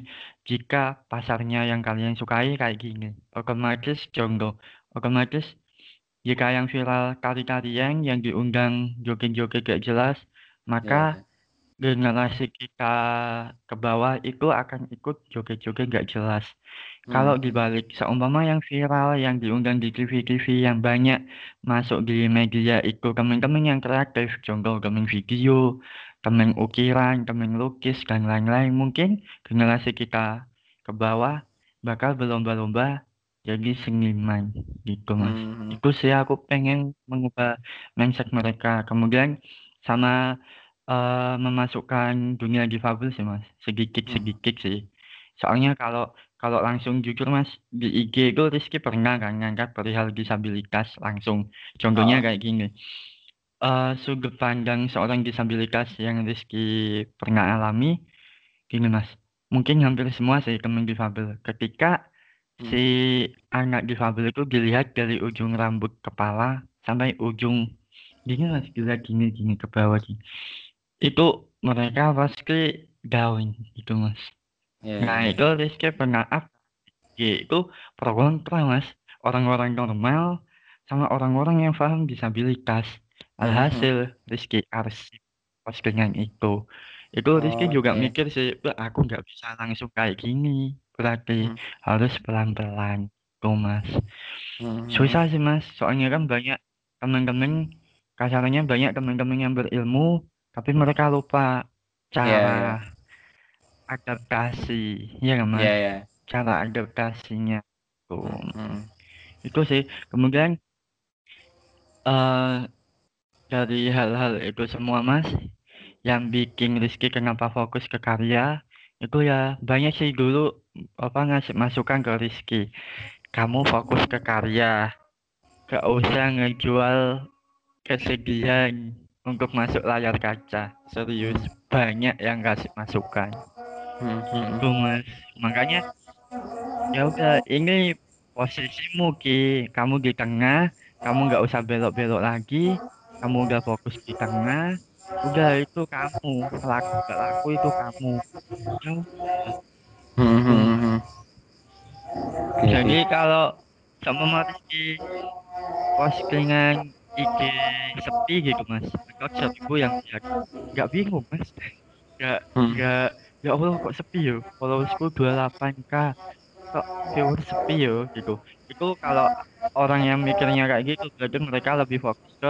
jika pasarnya yang kalian sukai kayak gini. Otomatis contoh otomatis jika yang viral tari-tarian yang diundang joget-joget gak jelas maka Ya. generasi kita ke bawah itu akan ikut joget-joget gak jelas kalau Hmm. dibalik seumpama yang viral yang diundang di TV-TV yang banyak masuk di media itu teman-teman yang kreatif contoh teman video teman ukiran teman lukis dan lain-lain mungkin generasi kita ke bawah bakal berlomba-lomba jadi seniman gitu mas Hmm. itu sih aku pengen mengubah mindset mereka kemudian sama eh, memasukkan dunia difabel sih mas sedikit Hmm. sih soalnya kalau kalau langsung jujur mas di IG itu Rizky pernah kan ngangkat perihal disabilitas langsung. Contohnya Oh. kayak gini. Eh sudut pandang seorang disabilitas yang Rizky pernah alami gini mas. Mungkin hampir semua sih teman difabel. Ketika Hmm. si anak difabel itu dilihat dari ujung rambut kepala sampai ujung gini mas dilihat gini gini ke bawah gini. Itu mereka pasti down gitu mas Ya, nah ya. itu Rizky pernah up itu pro kontra mas orang-orang normal sama orang-orang yang paham disabilitas Hmm, alhasil Rizky arsip postingan itu itu Rizky Oh, juga oke. mikir sih "Wah, aku nggak bisa langsung kayak gini berarti Hmm. harus pelan-pelan tuh mas Hmm. susah sih mas soalnya kan banyak teman-teman kasarnya banyak teman-teman yang berilmu tapi mereka lupa Iya, cara iya. Adaptasi ya kan mas? Iya, iya. cara adaptasinya tuh Hmm, itu sih. Kemudian eh dari hal-hal itu semua mas yang bikin Rizky kenapa fokus ke karya itu ya banyak sih dulu apa ngasih masukan ke Rizky. Kamu fokus ke karya. Gak usah ngejual kesedihan untuk masuk layar kaca. Serius banyak yang kasih masukan Hmm, hmm, mas. Makanya ya udah ini posisimu ki. Kamu di tengah kamu nggak usah belok-belok lagi. Kamu udah fokus di tengah. Udah itu kamu. Laku gak laku itu kamu. Hmm, hmm, hmm. Jadi kalau sama Rizky postingan IG sepi gitu mas. Rekod seribu yang nggak bingung mas. Nggak Hmm. Ya Allah kok sepi yo followersku 28k kok viewer sepi yo gitu itu kalau orang yang mikirnya kayak gitu berarti mereka lebih fokus ke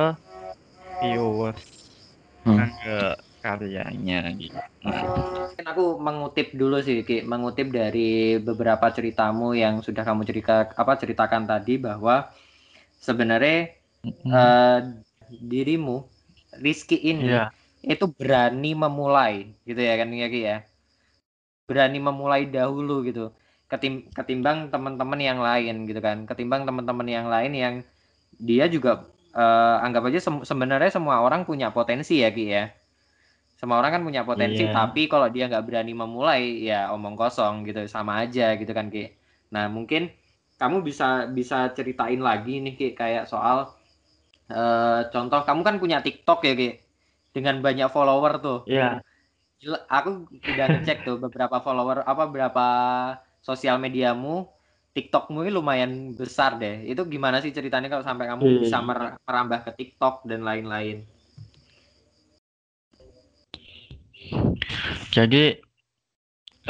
viewers Hmm. bukan ke karyanya gitu Mungkin aku mengutip dulu sih, Ki. Mengutip dari beberapa ceritamu yang sudah kamu cerita apa ceritakan tadi bahwa sebenarnya Mm-mm. eh, dirimu Rizky ini Iya itu berani memulai gitu ya kan ya Ki ya. Berani memulai dahulu gitu. Ketim ketimbang teman-teman yang lain gitu kan. Ketimbang teman-teman yang lain yang dia juga eh, anggap aja sem- sebenarnya semua orang punya potensi ya Ki ya. Semua orang kan punya potensi, Iya. tapi kalau dia nggak berani memulai, ya omong kosong gitu, sama aja gitu kan Ki. Nah mungkin kamu bisa bisa ceritain lagi nih Ki kayak soal eh, contoh kamu kan punya TikTok ya Ki, dengan banyak follower tuh. iya Gila, Aku udah ngecek tuh beberapa follower apa berapa sosial mediamu, TikTokmu ini lumayan besar deh. Itu gimana sih ceritanya kalau sampai kamu Iya. bisa mer- merambah ke TikTok dan lain-lain? jadi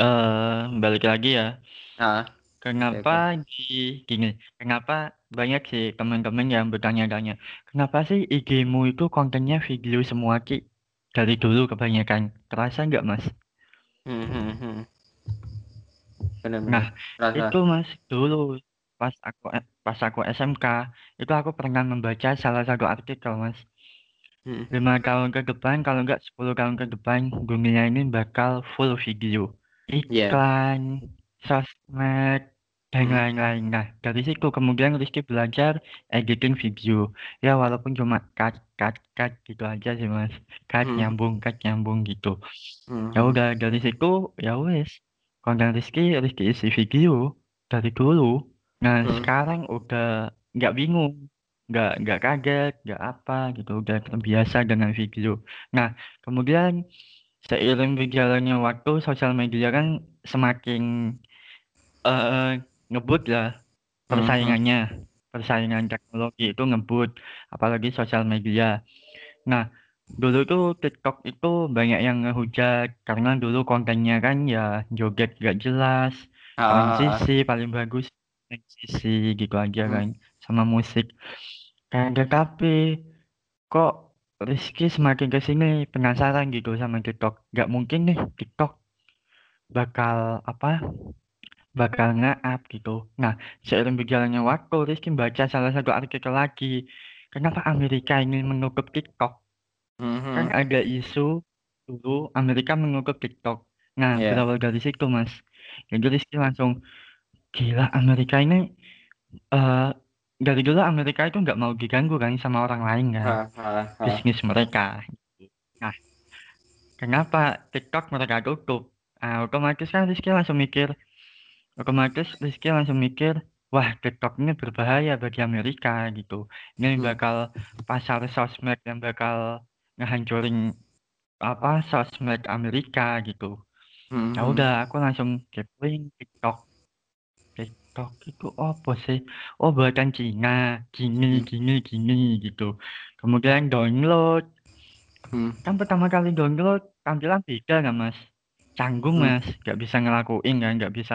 eh balik lagi ya Nah, Kenapa di gini, kenapa banyak sih teman-teman yang bertanya-tanya, kenapa sih IG-mu itu kontennya video semua Ki? Dari dulu kebanyakan, terasa nggak Mas? hmm, hmm, hmm. Bener-bener. Nah, Rasa. Itu Mas, dulu pas aku pas aku SMK, itu aku pernah membaca salah satu artikel Mas. Hmm. Lima tahun ke depan, kalau nggak 10 tahun ke depan, dunia ini bakal full video. Iya. Iklan, sosmed, dan Hmm. Lain-lain. Nah, dari situ kemudian Rizky belajar editing video. Ya, walaupun cuma cut, cut, cut gitu aja sih, Mas. Cut, Hmm. nyambung, cut, nyambung gitu. Hmm. Ya udah, dari situ, ya wes. Konten Rizky, Rizky isi video dari dulu. Nah, Hmm. sekarang udah nggak bingung. Nggak, nggak kaget, nggak apa gitu. Udah terbiasa dengan video. Nah, kemudian seiring berjalannya waktu, sosial media kan semakin eh ngebut Hmm. persaingannya. Persaingan teknologi itu ngebut, apalagi sosial media. Nah, dulu tuh TikTok itu banyak yang ngehujat karena dulu kontennya kan ya joget gak jelas, Ah, transisi paling bagus transisi gitu aja Hmm. kan, sama musik. Kayak tapi kok Rizky semakin ke sini penasaran gitu sama TikTok. Gak mungkin nih TikTok bakal apa? Bakal nge-up gitu. Nah, seiring berjalannya waktu, Rizky baca salah satu artikel lagi. Kenapa Amerika ingin menutup TikTok? hmm, Kan hmm. ada isu dulu Amerika menutup TikTok. Nah, Iya. berawal dari situ, Mas. Jadi Rizky langsung, gila Amerika ini, eh dari dulu Amerika itu nggak mau diganggu kan sama orang lain kan, ah, ah. bisnis mereka. Nah, kenapa TikTok mereka tutup? Nah, otomatis kan Rizky langsung mikir, otomatis Rizky langsung mikir, wah TikTok ini berbahaya bagi Amerika gitu. Ini Hmm. bakal pasar sosmed yang bakal ngehancurin apa sosmed Amerika gitu. Hmm, Ya hmm. udah, aku langsung kepoin TikTok. TikTok itu apa sih? Oh, buatan Cina, gini, Hmm. gini, gini gitu. Kemudian download. Hmm. Kan pertama kali download tampilan beda nggak mas? Canggung Hmm. mas, nggak bisa ngelakuin kan, nggak bisa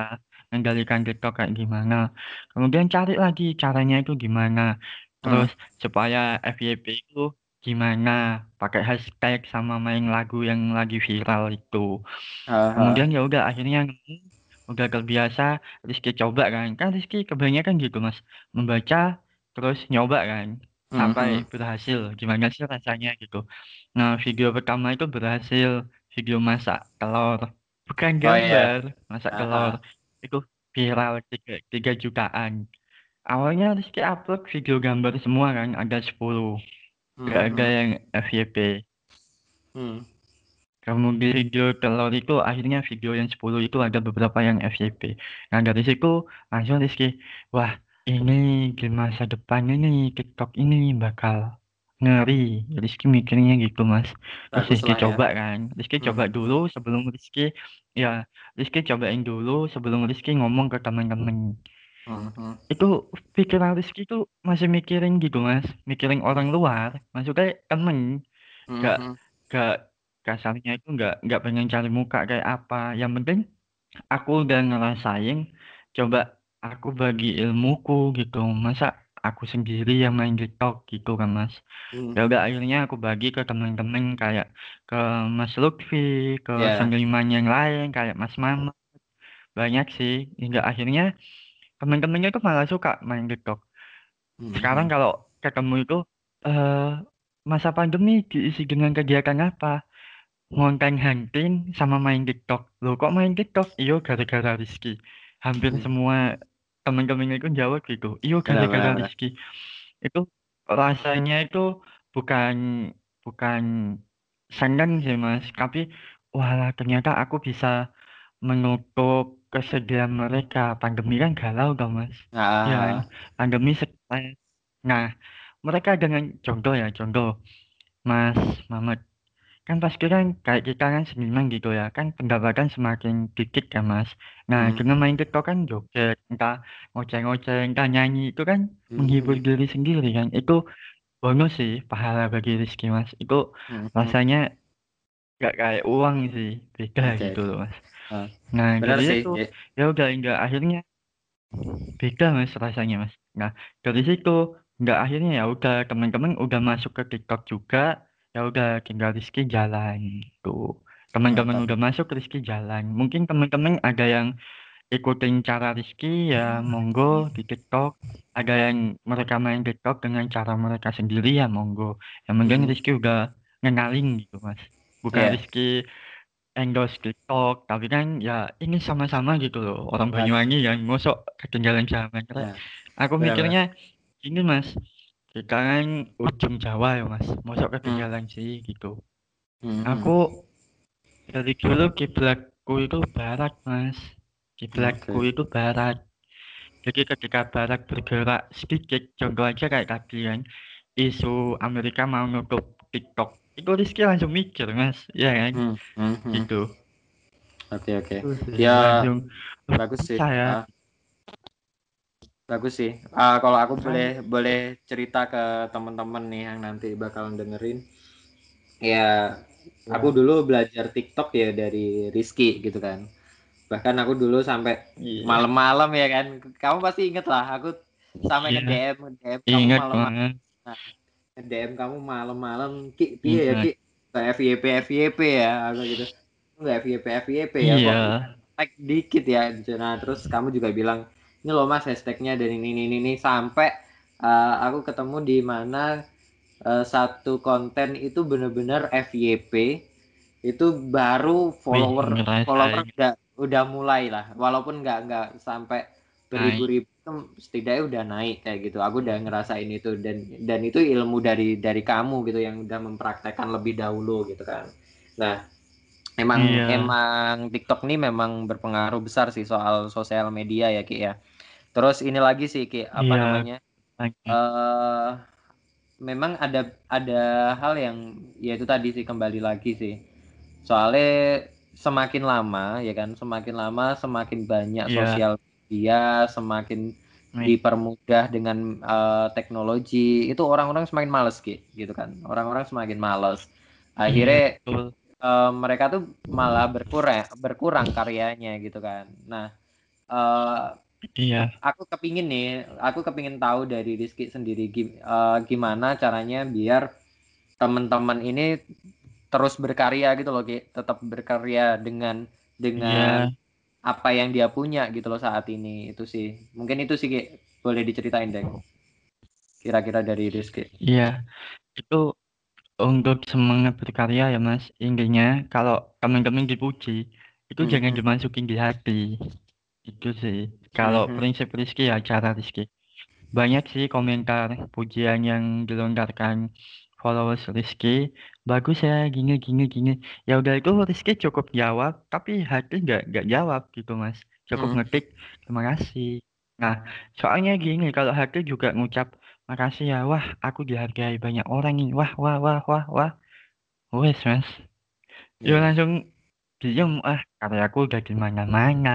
mengendalikan TikTok kayak gimana. Kemudian cari lagi caranya itu gimana. Terus supaya FYP itu gimana pakai hashtag sama main lagu yang lagi viral itu Aha. kemudian ya udah akhirnya udah terbiasa Rizky coba kan kan Rizky kebanyakan gitu mas membaca terus nyoba kan sampai Mhm. berhasil gimana sih rasanya gitu nah video pertama itu berhasil video masak telur bukan Oh iya. gambar masak telur. Itu viral tiga, tiga jutaan awalnya Rizky upload video gambar semua kan ada 10 Gak ada Mhm. yang FYP. Hmm. Kemudian video telur itu akhirnya video yang 10 itu ada beberapa yang FYP. Nah dari situ langsung Rizky, wah ini di masa depan ini TikTok ini bakal ngeri. Rizky mikirnya gitu mas. Terus Rizky ya. coba kan. Rizky coba Mhm. dulu sebelum Rizky, ya Rizky cobain dulu sebelum Rizky ngomong ke teman-teman. Mhm. Itu pikiran Rizky itu masih mikirin gitu mas. Mikirin orang luar. Maksudnya temen. Gak, Mhm. gak kasarnya itu nggak nggak pengen cari muka kayak apa yang penting aku udah ngerasain coba aku bagi ilmuku gitu masa aku sendiri yang main TikTok gitu kan mas Hmm. ya udah akhirnya aku bagi ke temen-temen kayak ke Mas Lutfi ke Ya. seniman yang lain kayak Mas Mama banyak sih hingga akhirnya temen-temennya itu malah suka main TikTok sekarang Mhm. kalau ketemu itu eh masa pandemi diisi dengan kegiatan apa ngonten hunting sama main TikTok. Loh kok main TikTok? Iyo gara-gara Rizky. Hampir Hmm. semua temen-temen itu jawab gitu. Iyo gara-gara. Rizky. Itu rasanya itu bukan bukan seneng sih mas. Tapi walah ternyata aku bisa menutup kesedihan mereka. Pandemi kan galau dong mas. Ya? Ah. Pandemi stres. Nah mereka dengan contoh ya contoh Mas Mamat kan pasti kan kayak kita kan seniman gitu ya kan pendapatan semakin dikit kan mas nah Hmm. dengan main TikTok kan joget entah ngoceh-ngoceh entah nyanyi itu kan menghibur Mhm. diri sendiri kan itu bonus sih pahala bagi Rizky mas itu Mhm. rasanya gak kayak uang sih beda Oke, gitu loh mas Ah. nah Benar dari sih. itu Ya. ya udah enggak akhirnya beda mas rasanya mas nah dari situ enggak akhirnya ya udah teman-teman udah masuk ke TikTok juga ya udah tinggal Rizky jalan tuh teman-teman Mantap. udah masuk Rizky jalan mungkin teman-teman ada yang ikutin cara Rizky ya monggo di TikTok ada yang mereka main TikTok dengan cara mereka sendiri ya monggo yang penting Mhm. Rizky udah ngenalin gitu mas bukan Iya. Rizky endorse TikTok tapi kan ya ini sama-sama gitu loh orang Benar. Banyuwangi yang mosok ketinggalan zaman Ya. aku benar. mikirnya ini mas kita kan ujung Jawa ya mas Hmm. ketinggalan sih gitu Mhm. aku dari dulu kiblatku itu barat mas kiblatku Oke. itu barat jadi ketika barat bergerak sedikit contoh aja kayak tadi kan isu Amerika mau nutup TikTok itu Rizky langsung mikir mas ya kan Hmm. Mhm. gitu Oke, oke. Itu sih, Ya, langsung bagus sih. saya Ah, bagus sih. Ah, kalau aku boleh boleh cerita ke teman-teman nih yang nanti bakalan dengerin. Ya, aku dulu belajar TikTok ya dari Rizky gitu kan. Bahkan aku dulu sampai Iya. malam-malam ya kan. Kamu pasti inget lah. Aku sampai Iya. ke DM, DM kamu malam-malam. banget DM kamu malam-malam. Ki, piye ya. Ki? FYP FYP ya aku gitu. Nggak FYP FYP ya kok iya tag dikit ya nah terus kamu juga bilang ini loh mas hashtagnya dan ini ini ini, ini. sampai uh, aku ketemu di mana uh, satu konten itu bener-bener FYP itu baru follower ngerasain. follower udah udah mulai lah walaupun nggak nggak sampai beribu-ribu setidaknya udah naik kayak gitu aku udah ngerasain itu dan dan itu ilmu dari dari kamu gitu yang udah mempraktekkan lebih dahulu gitu kan nah emang Iya. emang TikTok ini memang berpengaruh besar sih soal sosial media ya Ki ya terus ini lagi sih Ki apa Iya. namanya eh memang ada ada hal yang ya itu tadi sih kembali lagi sih soalnya semakin lama ya kan semakin lama semakin banyak Iya. sosial media semakin Nih, dipermudah dengan eh, teknologi itu orang-orang semakin males Ki, gitu kan orang-orang semakin males akhirnya iya, betul. eh, mereka tuh malah berkurang berkurang karyanya gitu kan nah eh, Iya. aku kepingin nih, aku kepingin tahu dari Rizky sendiri gim- eh, gimana caranya biar teman-teman ini terus berkarya gitu loh Ki tetap berkarya dengan dengan Iya, apa yang dia punya gitu loh saat ini itu sih mungkin itu sih Ki boleh diceritain deh kira-kira dari Rizky iya. Itu untuk semangat berkarya ya Mas. Intinya kalau teman-teman dipuji, itu jangan Mhm. dimasukin di hati. Itu sih. Kalau Mhm. prinsip Rizky ya cara Rizky. Banyak sih komentar pujian yang dilontarkan followers Rizky. Bagus ya, gini gini gini. Ya udah itu Rizky cukup jawab, tapi hati nggak nggak jawab gitu Mas. Cukup Mhm. ngetik terima kasih. Nah, soalnya gini kalau hati juga ngucap makasih ya, wah aku dihargai banyak orang nih, wah wah wah wah wah. Wes Mas, ya Iya. langsung diem ah karyaku udah di mana-mana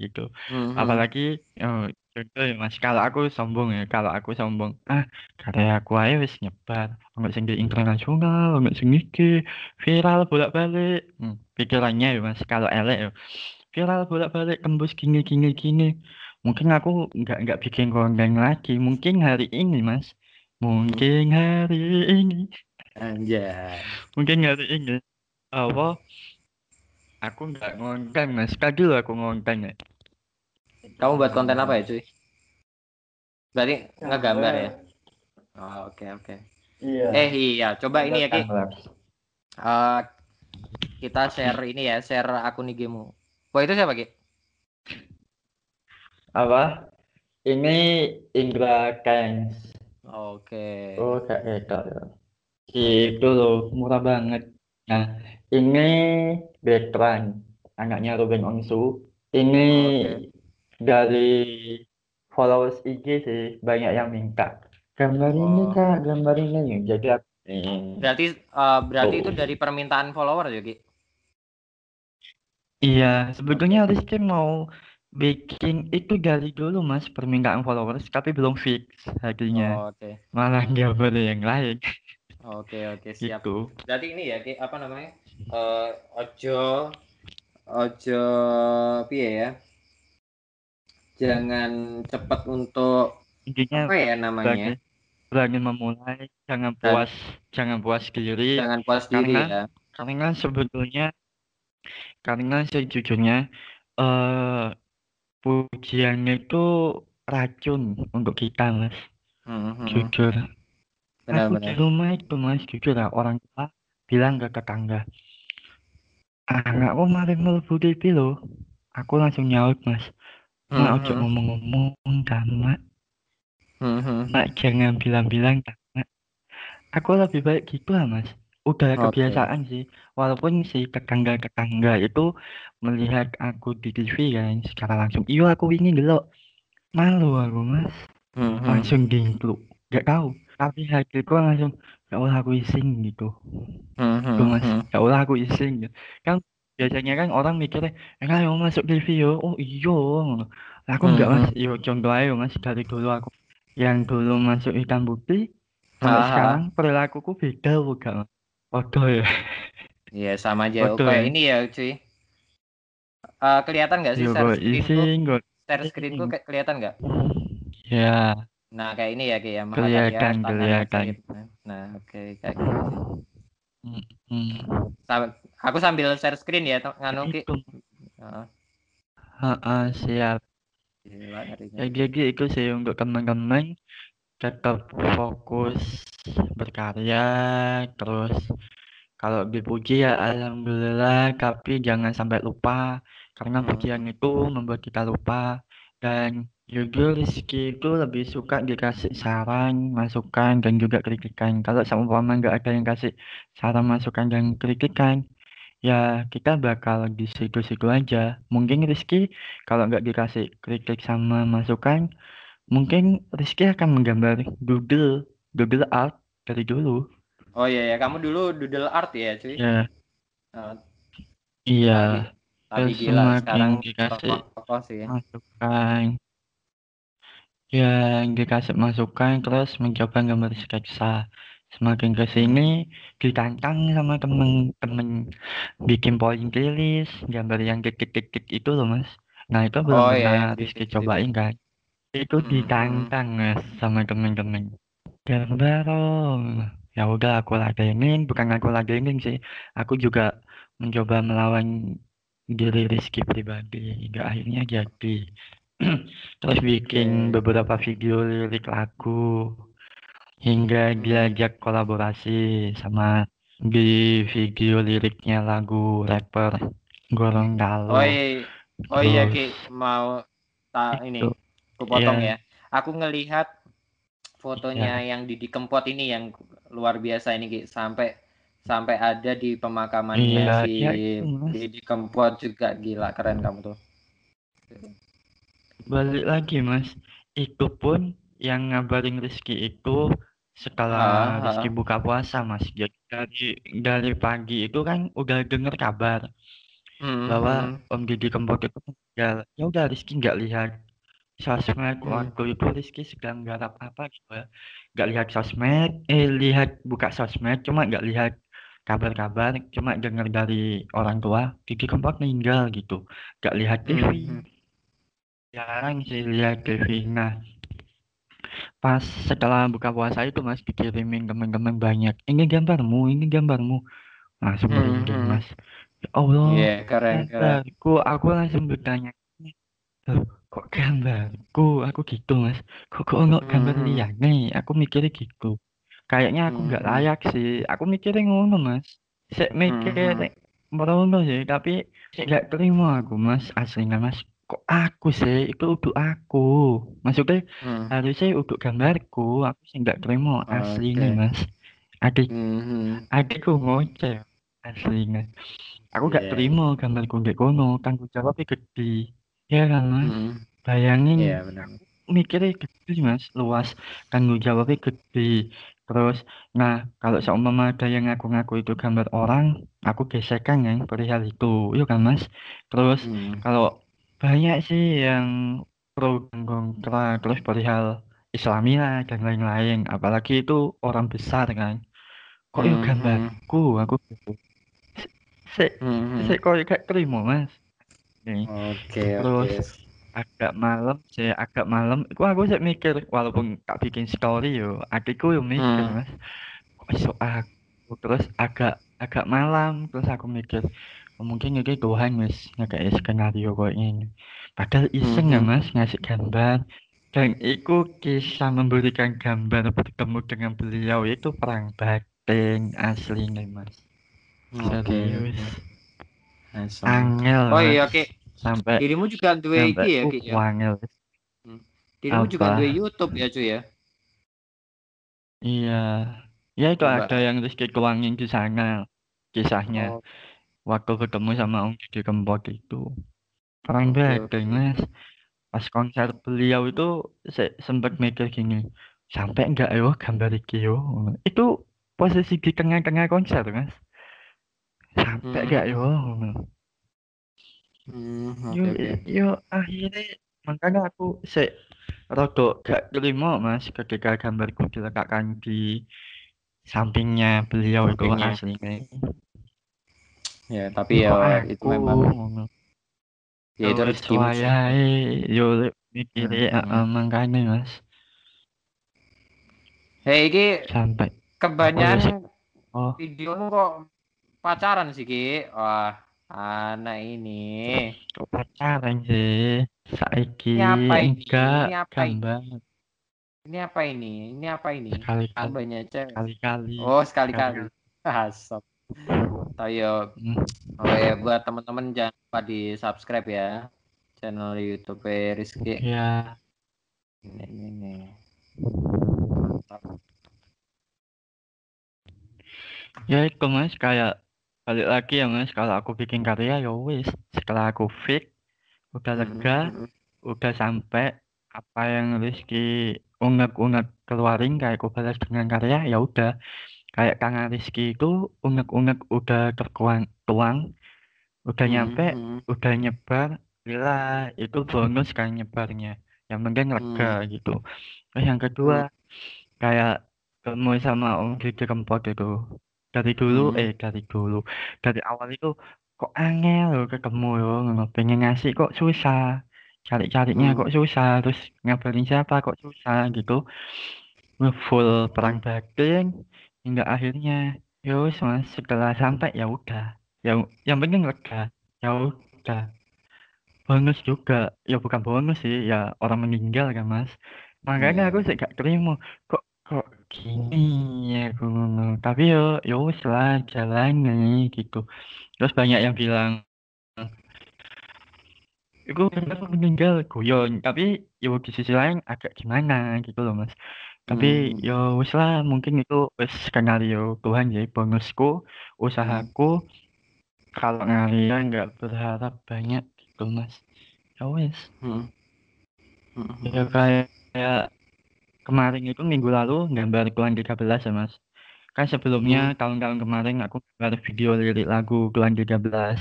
gitu. Mhm. Apalagi oh, contoh ya Mas, kalau aku sombong ya, kalau aku sombong, ah karyaku aja wis nyebar, nggak sing di internasional, nggak sing iki, viral bolak-balik. Hmm, pikirannya ya Mas, kalau elek ya, viral bolak-balik tembus gini gini gini. Mungkin aku nggak nggak bikin konten lagi, mungkin hari ini Mas, mungkin hari ini, Anjay. mungkin hari ini, apa? Aku nggak ngonten Mas, tadi aku ngonten ya. Kamu buat konten apa ya cuy? Berarti ngegambar ya? Oh, oke oke. Iya. Eh iya, coba ini ya Ki. Eh, kita share ini ya, share akun IG-mu. Wah itu siapa Ki? Apa? Ini Indra Kens. Oke. Oh, kayak gitu ya. Itu loh, murah banget. Nah, ini Bertrand, anaknya Ruben Onsu. Ini dari followers IG sih, banyak yang minta. Gambar ini Oh. kak, gambar ini. Jadi aku ini. Berarti eh, berarti Oh. itu dari permintaan follower ya Ki? Iya, sebetulnya Rizky mau bikin itu dari dulu mas, permintaan followers, tapi belum fix harinya. Oh, Oke. Malah gambar yang lain. Oke oke siap. Gitu. Berarti ini ya Ki, apa namanya? Eh, ojo ojo piye ya? Jangan cepat untuk Intinya apa ya namanya? berani, berani memulai, jangan Dan- puas, jangan puas diri. Jangan puas diri Karena- ya. Karena sebetulnya, karena sejujurnya eh pujian itu racun untuk kita mas, Mhm. jujur. Aku di Benar-benar. rumah itu mas, jujur lah orang tua bilang ke tetangga, anakku kemarin mlebu TV loh. Aku langsung nyaut mas, mak ojo Mhm. ngomong-ngomong dah mak, mak jangan bilang-bilang dah mak. Aku lebih baik gitu lah mas. Udah Oke. kebiasaan sih, walaupun si tetangga-tetangga itu melihat aku di TV kan, secara langsung, iya aku ini gelok, malu aku mas, Mhm. langsung gingkluk, gak tahu. Tapi hatiku langsung, ya Allah aku iseng gitu. Mhm. Mas, ya Allah aku iseng gitu. Kan biasanya kan orang mikirnya, eh ayo masuk TV yo, oh iya. Aku enggak mas, Mhm. yo contoh aja mas, dari dulu aku yang dulu masuk hitam putih, sampai Aha. sekarang perilakuku beda bukan mas. Waduh ya. Iya sama aja. Betul, Kayak ya. ini ya cuy. Eh, kelihatan nggak sih share gue iseng, gue Share screenku ke- kelihatan nggak? Ya, Nah kayak ini ya kayak Kelihatan, tangan kelihatan. Nah oke kayak gitu. hmm, Sam- aku sambil share screen ya, nganu ki. itu. Heeh. Siap. Gila. Ya jadi itu sih untuk teman-teman tetap fokus berkarya, terus kalau dipuji ya alhamdulillah, tapi jangan sampai lupa karena pujian itu membuat kita lupa dan juga Rizky itu lebih suka dikasih saran, masukan dan juga kritikan. Kalau seumpama nggak ada yang kasih saran, masukan dan kritikan, ya kita bakal di situ-situ aja. Mungkin Rizky kalau nggak dikasih kritik sama masukan, mungkin Rizky akan menggambar doodle, doodle art dari dulu. Oh iya ya, kamu dulu doodle art ya cuy. Ya, Nah, iya. tapi gila semakin sekarang dikasih tokoh sih. masukan ya dikasih masukan. Terus mencoba gambar sketsa. Semakin ke sini ditantang sama temen-temen bikin point list gambar yang titik-titik itu loh mas. Nah itu belum Oh, iya, pernah yang Rizky titik-titik. cobain kan itu Hmm, ditantang mas sama temen-temen. Gambar dong ya udah aku ladenin. Bukan aku ladenin sih. Aku juga mencoba melawan diri Rizky pribadi. Hingga akhirnya jadi terus bikin beberapa video lirik lagu hingga diajak kolaborasi sama di video liriknya lagu rapper Gorontalo Oh iya, oh iya Ki, mau tak ini, Itu. aku potong Iya. ya. Aku ngelihat fotonya yang Didi Kempot ini yang luar biasa ini Ki, sampai sampai ada di pemakamannya Iya, si iya itu, Mas. Didi Kempot juga gila keren kamu tuh. Balik lagi mas. Itu pun yang ngabarin Rizky itu setelah Ah, ah. Rizky buka puasa mas. Jadi dari dari pagi itu kan udah denger kabar Hmm, bahwa hmm. Om Didi Kempot itu meninggal. Ya udah Rizky nggak lihat sosmed. Hmm. waktu itu Rizky sedang garap apa gitu ya. Nggak lihat sosmed. Eh lihat buka sosmed cuma nggak lihat kabar-kabar. Cuma denger dari orang tua Didi Kempot meninggal gitu. Nggak lihat TV hmm. Jarang sih lihat nah pas setelah buka puasa itu mas dikirimin teman-teman banyak. Ini gambarmu ini gambarmu. Langsung Hmm, hmm. mas. Ya Allah Iya, keren keren. gambarku aku langsung bertanya kok gambarku? Aku gitu mas. Kok kok nggak gambar Hmm. liyane aku mikirnya gitu. Kayaknya aku nggak Hmm. layak sih. Aku mikirnya ngono mas. Saya mikir Hmm. merono sih tapi nggak terima aku mas aslinya mas kok aku sih itu untuk aku maksudnya Hmm. harusnya untuk gambarku aku sih nggak terima aslinya Oke. mas adik Hmm. adikku ngoceh aslinya aku nggak Iya. terima gambarku kayak kono tanggung jawabnya gede ya kan mas Hmm. bayangin Iya benar. mikirnya gede mas luas tanggung jawabnya gede terus nah kalau seumpama ada yang ngaku-ngaku itu gambar orang aku gesekan kan perihal itu iya kan mas terus Hmm. kalau banyak sih yang pro dan kontra terus perihal Islamia dan lain-lain apalagi itu orang besar kan kok yuk Hmm, gambarku aku gitu se Hmm. se kok gak terima mas. Oke Terus oke. agak malam sih agak malam aku aku sih mikir walaupun tak bikin story yo adikku yo mikir Hmm. mas kok iso aku terus agak agak malam terus aku mikir mungkin ini Tuhan mas kayak skenario kayak ini padahal iseng ya mas ngasih gambar dan itu kisah memberikan gambar bertemu dengan beliau itu perang batin aslinya mas Oke. serius Asem. angel Oh mas iya oke. sampai Dirimu juga duwe iki ya, Ki ya. angel Dirimu juga apa? duwe YouTube ya, cuy ya. Iya, ya itu Coba. ada yang Rizky tuangin di sana kisahnya Oh, waktu ketemu sama Om Didi Kempot itu. Oke, Badeng oke. mas, pas konser beliau itu saya sempat mikir gini, sampai enggak yo gambar iki yo, itu posisi di tengah-tengah konser mas, sampai Hmm. enggak yo, Hmm, yo, oke oke. yo akhirnya makanya aku se rodok gak terima mas ketika gambarku diletakkan di sampingnya beliau itu aslinya. Ya, tapi Kok ya itu memang ya itu wayahe, yo mikirnya Hmm. heeh, makanya mas Hei, iki sampai kebanyakan oh videomu kok pacaran sih, Ki. Wah, anak ini. kok pacaran sih saiki Ini apa ini? enggak Ini apa ini? gambar Ini apa ini? Ini apa ini? sekali kali Abahnya cewek. kali-kali Oh, sekali-kali. Asap. Ya, Hmm, ya buat teman-teman jangan lupa di subscribe ya channel YouTube Rizky. ya Ini ini. ini. Mantap. ya itu mas kayak balik lagi ya mas kalau aku bikin karya ya wis setelah aku fix udah lega Mm-mm. udah sampai apa yang Rizky unek-unek keluarin kayak aku balas dengan karya ya udah kayak tangan Rizky itu unek-unek udah terkuang tuang udah nyampe Mm-mm. udah nyebar gila itu bonus kan nyebarnya yang penting lega gitu terus yang kedua kayak ketemu sama Om Didi Kempot itu dari dulu Hmm. eh dari dulu dari awal itu kok angel loh ketemu loh pengen ngasih kok susah cari-carinya Hmm. kok susah terus ngabarin siapa kok susah gitu full perang batin hingga akhirnya ya wis mas. Setelah sampai ya udah. Ya yang penting lega. Ya udah. Bonus juga. Ya bukan bonus sih ya orang meninggal kan mas. Makanya Iya. aku sih gak terima. Kok kok gini ya aku tapi yo ya wis lah jalani gitu. Terus banyak yang bilang itu benar meninggal guyon. Tapi ya di sisi lain agak gimana gitu loh mas tapi Hmm. ya wis lah mungkin itu wis skenario Tuhan ya bonusku usahaku kalau ngalian nggak berharap banyak gitu mas ya wis Hmm. Hmm. ya kayak kayak kemarin itu minggu lalu gambar Tuhan 13 ya mas kan sebelumnya tahun-tahun kemarin aku gambar video lirik lagu Tuhan 13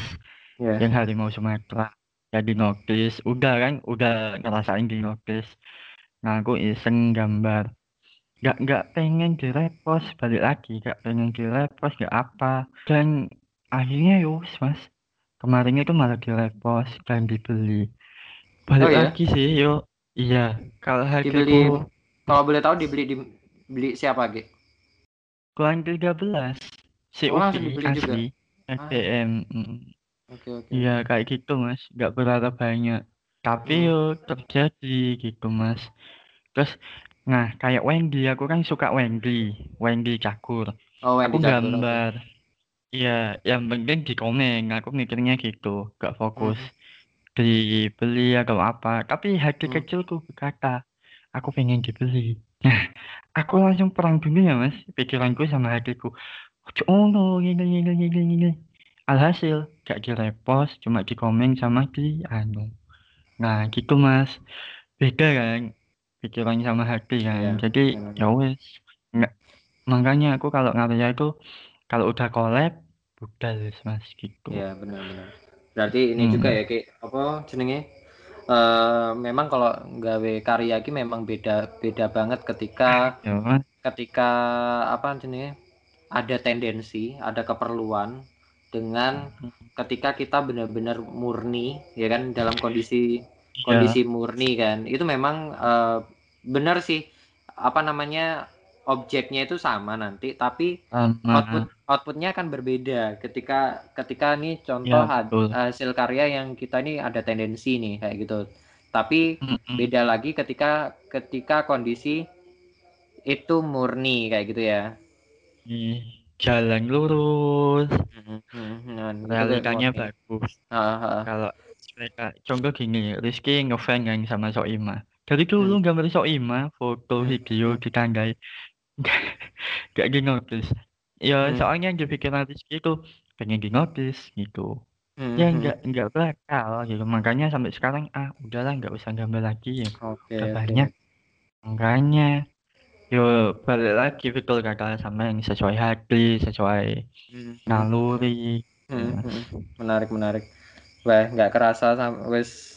Yeah. yang harimau Sumatera ya di notice udah kan udah ngerasain di notice nah aku iseng gambar nggak nggak pengen direpost balik lagi nggak pengen direpost nggak apa dan akhirnya yus mas kemarin itu malah direpost dan dibeli balik Oh, iya? lagi sih yo iya kalau Dibeli hargaku kalau boleh tahu dibeli di beli siapa, Ge? Kuan 13 COD Oh, dibeli juga? asli Ah. Mm. Oke, oke. Iya kayak gitu mas, nggak berharap banyak. Tapi Hmm. yo terjadi gitu mas. Terus, nah kayak Wendy, aku kan suka Wendy, Wendy Cakur. Oh, Aku Wendy Catur, oke. gambar, iya yang penting di komen. Aku mikirnya gitu, gak fokus dibeli atau apa. Tapi hati Hmm. kecilku berkata, aku pengen dibeli. Nah, aku langsung perang dunia mas, pikiranku sama hatiku. Oh no, gini gini gini gini. Alhasil gak direpost, cuma di komen sama di anu. Nah gitu mas, beda kan pikiran sama hati kan. Iya, Jadi benar. ya wes, nggak makanya aku kalau ngarya itu kalau udah collab budal wes, mas gitu. Iya, benar-benar. Berarti ini juga Hmm. ya, Ki, apa jenenge? Eh, memang kalau nggawe karya iki memang beda beda banget ketika Ya mas, ketika apa jenenge? Ada tendensi, ada keperluan dengan ketika kita benar-benar murni ya kan dalam kondisi Iya. kondisi murni kan. Itu memang eh, benar sih apa namanya objeknya itu sama nanti tapi sama. output outputnya akan berbeda ketika ketika nih contoh Ya, betul. hasil karya yang kita ini ada tendensi nih kayak gitu tapi Mm-mm. beda lagi ketika ketika kondisi itu murni kayak gitu ya Jalan lurus, Nah, itu kayak realitanya bagus. Ah, ah. Kalau mereka contoh gini, Rizky ngefans kan sama Soima. Dari dulu gambar Soima, foto, Hmm. video ditandai, gak di notice. Ya Hmm. soalnya di pikiran Rizky itu pengen di notice gitu. Hmm, Ya hmm. nggak nggak bakal gitu. Makanya sampai sekarang ah udahlah nggak usah gambar lagi ya. Oke, Udah oke. banyak. Makanya yo balik lagi betul kata sama yang sesuai hati, sesuai Hmm, hmm. naluri. Hmm, hmm. Menarik, menarik. Wah, nggak kerasa sam- wes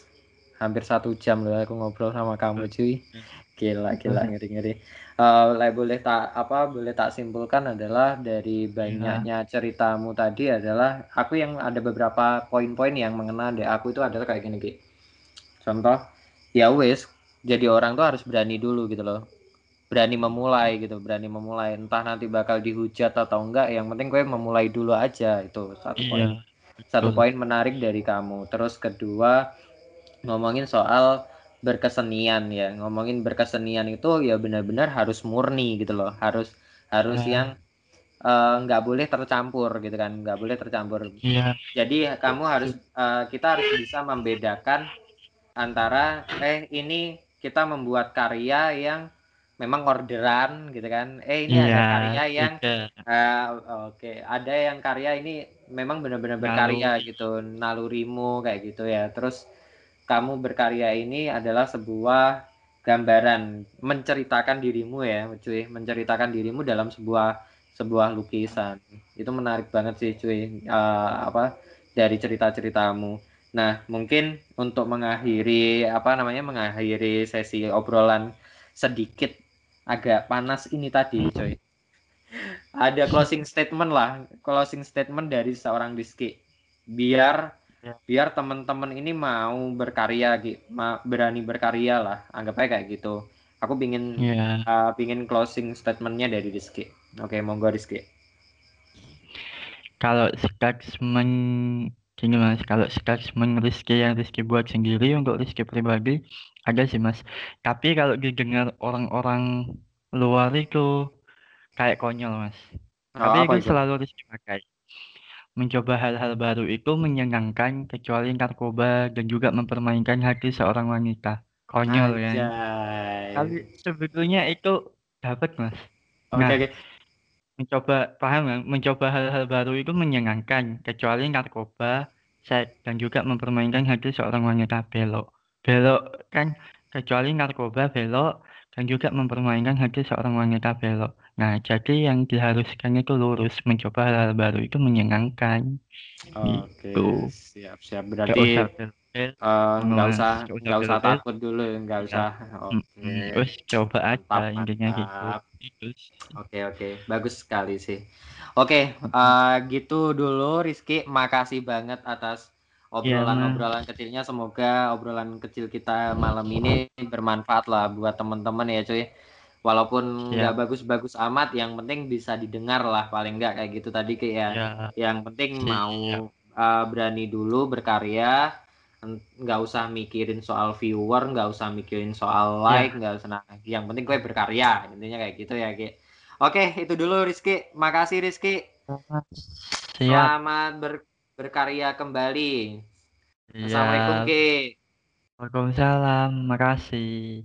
hampir satu jam loh aku ngobrol sama kamu cuy. Gila, gila, ngeri, ngeri. Eh, lah, boleh tak apa boleh tak simpulkan adalah dari banyaknya ceritamu tadi adalah aku yang ada beberapa poin-poin yang mengena di aku itu adalah kayak gini Ki. Contoh, ya wes jadi orang tuh harus berani dulu gitu loh. Berani memulai gitu, berani memulai. Entah nanti bakal dihujat atau enggak, yang penting gue memulai dulu aja itu satu poin Iya. satu betul. poin menarik dari kamu. Terus kedua ngomongin soal berkesenian ya. Ngomongin berkesenian itu ya benar-benar harus murni gitu loh. Harus harus Ya. yang eh, nggak boleh tercampur gitu kan. Nggak boleh tercampur. Iya. Jadi kamu harus eh, kita harus bisa membedakan antara eh ini kita membuat karya yang memang orderan gitu kan. Eh ini ada Iya. karya yang. Ah, Oke, ada yang karya ini memang benar-benar berkarya Naluri. gitu, nalurimu kayak gitu ya. Terus kamu berkarya ini adalah sebuah gambaran, menceritakan dirimu ya, cuy, menceritakan dirimu dalam sebuah sebuah lukisan. Itu menarik banget sih, cuy. Eh, apa dari cerita-ceritamu. Nah, mungkin untuk mengakhiri apa namanya mengakhiri sesi obrolan sedikit agak panas ini tadi, coy ada closing statement lah, closing statement dari seorang Rizky. Biar. Biar teman-teman ini mau berkarya, berani berkarya lah, anggap aja kayak gitu. Aku pingin Iya. uh, pingin closing statementnya dari Rizky. Oke, monggo Rizky. Kalau statement gini mas, kalau statement Rizky yang Rizky buat sendiri untuk Rizky pribadi ada sih mas. Tapi kalau didengar orang-orang luar itu kayak konyol mas. Oh, Tapi itu? selalu Rizky pakai. Mencoba hal-hal baru itu menyenangkan kecuali narkoba dan juga mempermainkan hati seorang wanita. Konyol kan. Anjay. Tapi sebetulnya itu dapat mas. Oke, Nah, oke. mencoba paham nggak? Mencoba hal-hal baru itu menyenangkan kecuali narkoba, seks dan juga mempermainkan hati seorang wanita belok. Belok kan kecuali narkoba belok dan juga mempermainkan hati seorang wanita belok. Nah, jadi yang diharuskan itu lurus, mencoba hal-hal baru itu menyenangkan. Oke, Gitu. siap, siap. Berarti usah eh, nggak usah nggak usah nggak usah belok. takut dulu, nggak Ya. usah. Oke. Mm-mm. Terus coba aja intinya gitu. Oke, oke. Bagus sekali sih. Oke, eh, gitu dulu Rizky. Makasih banget atas. Obrolan-obrolan kecilnya. Semoga obrolan kecil kita malam ini bermanfaat lah buat teman-teman ya cuy. Walaupun Siap. nggak bagus-bagus amat, yang penting bisa didengar lah paling nggak kayak gitu tadi kayak ya. Ya, Yang penting Siap. mau eh, berani dulu berkarya, nggak usah mikirin soal viewer, nggak usah mikirin soal like, nggak usah. Nah, yang penting gue berkarya, intinya kayak gitu ya Ki. Oke, itu dulu Rizky. Makasih Rizky. siap. Selamat ber- berkarya kembali. Assalamualaikum Siap. Ki. Waalaikumsalam, makasih.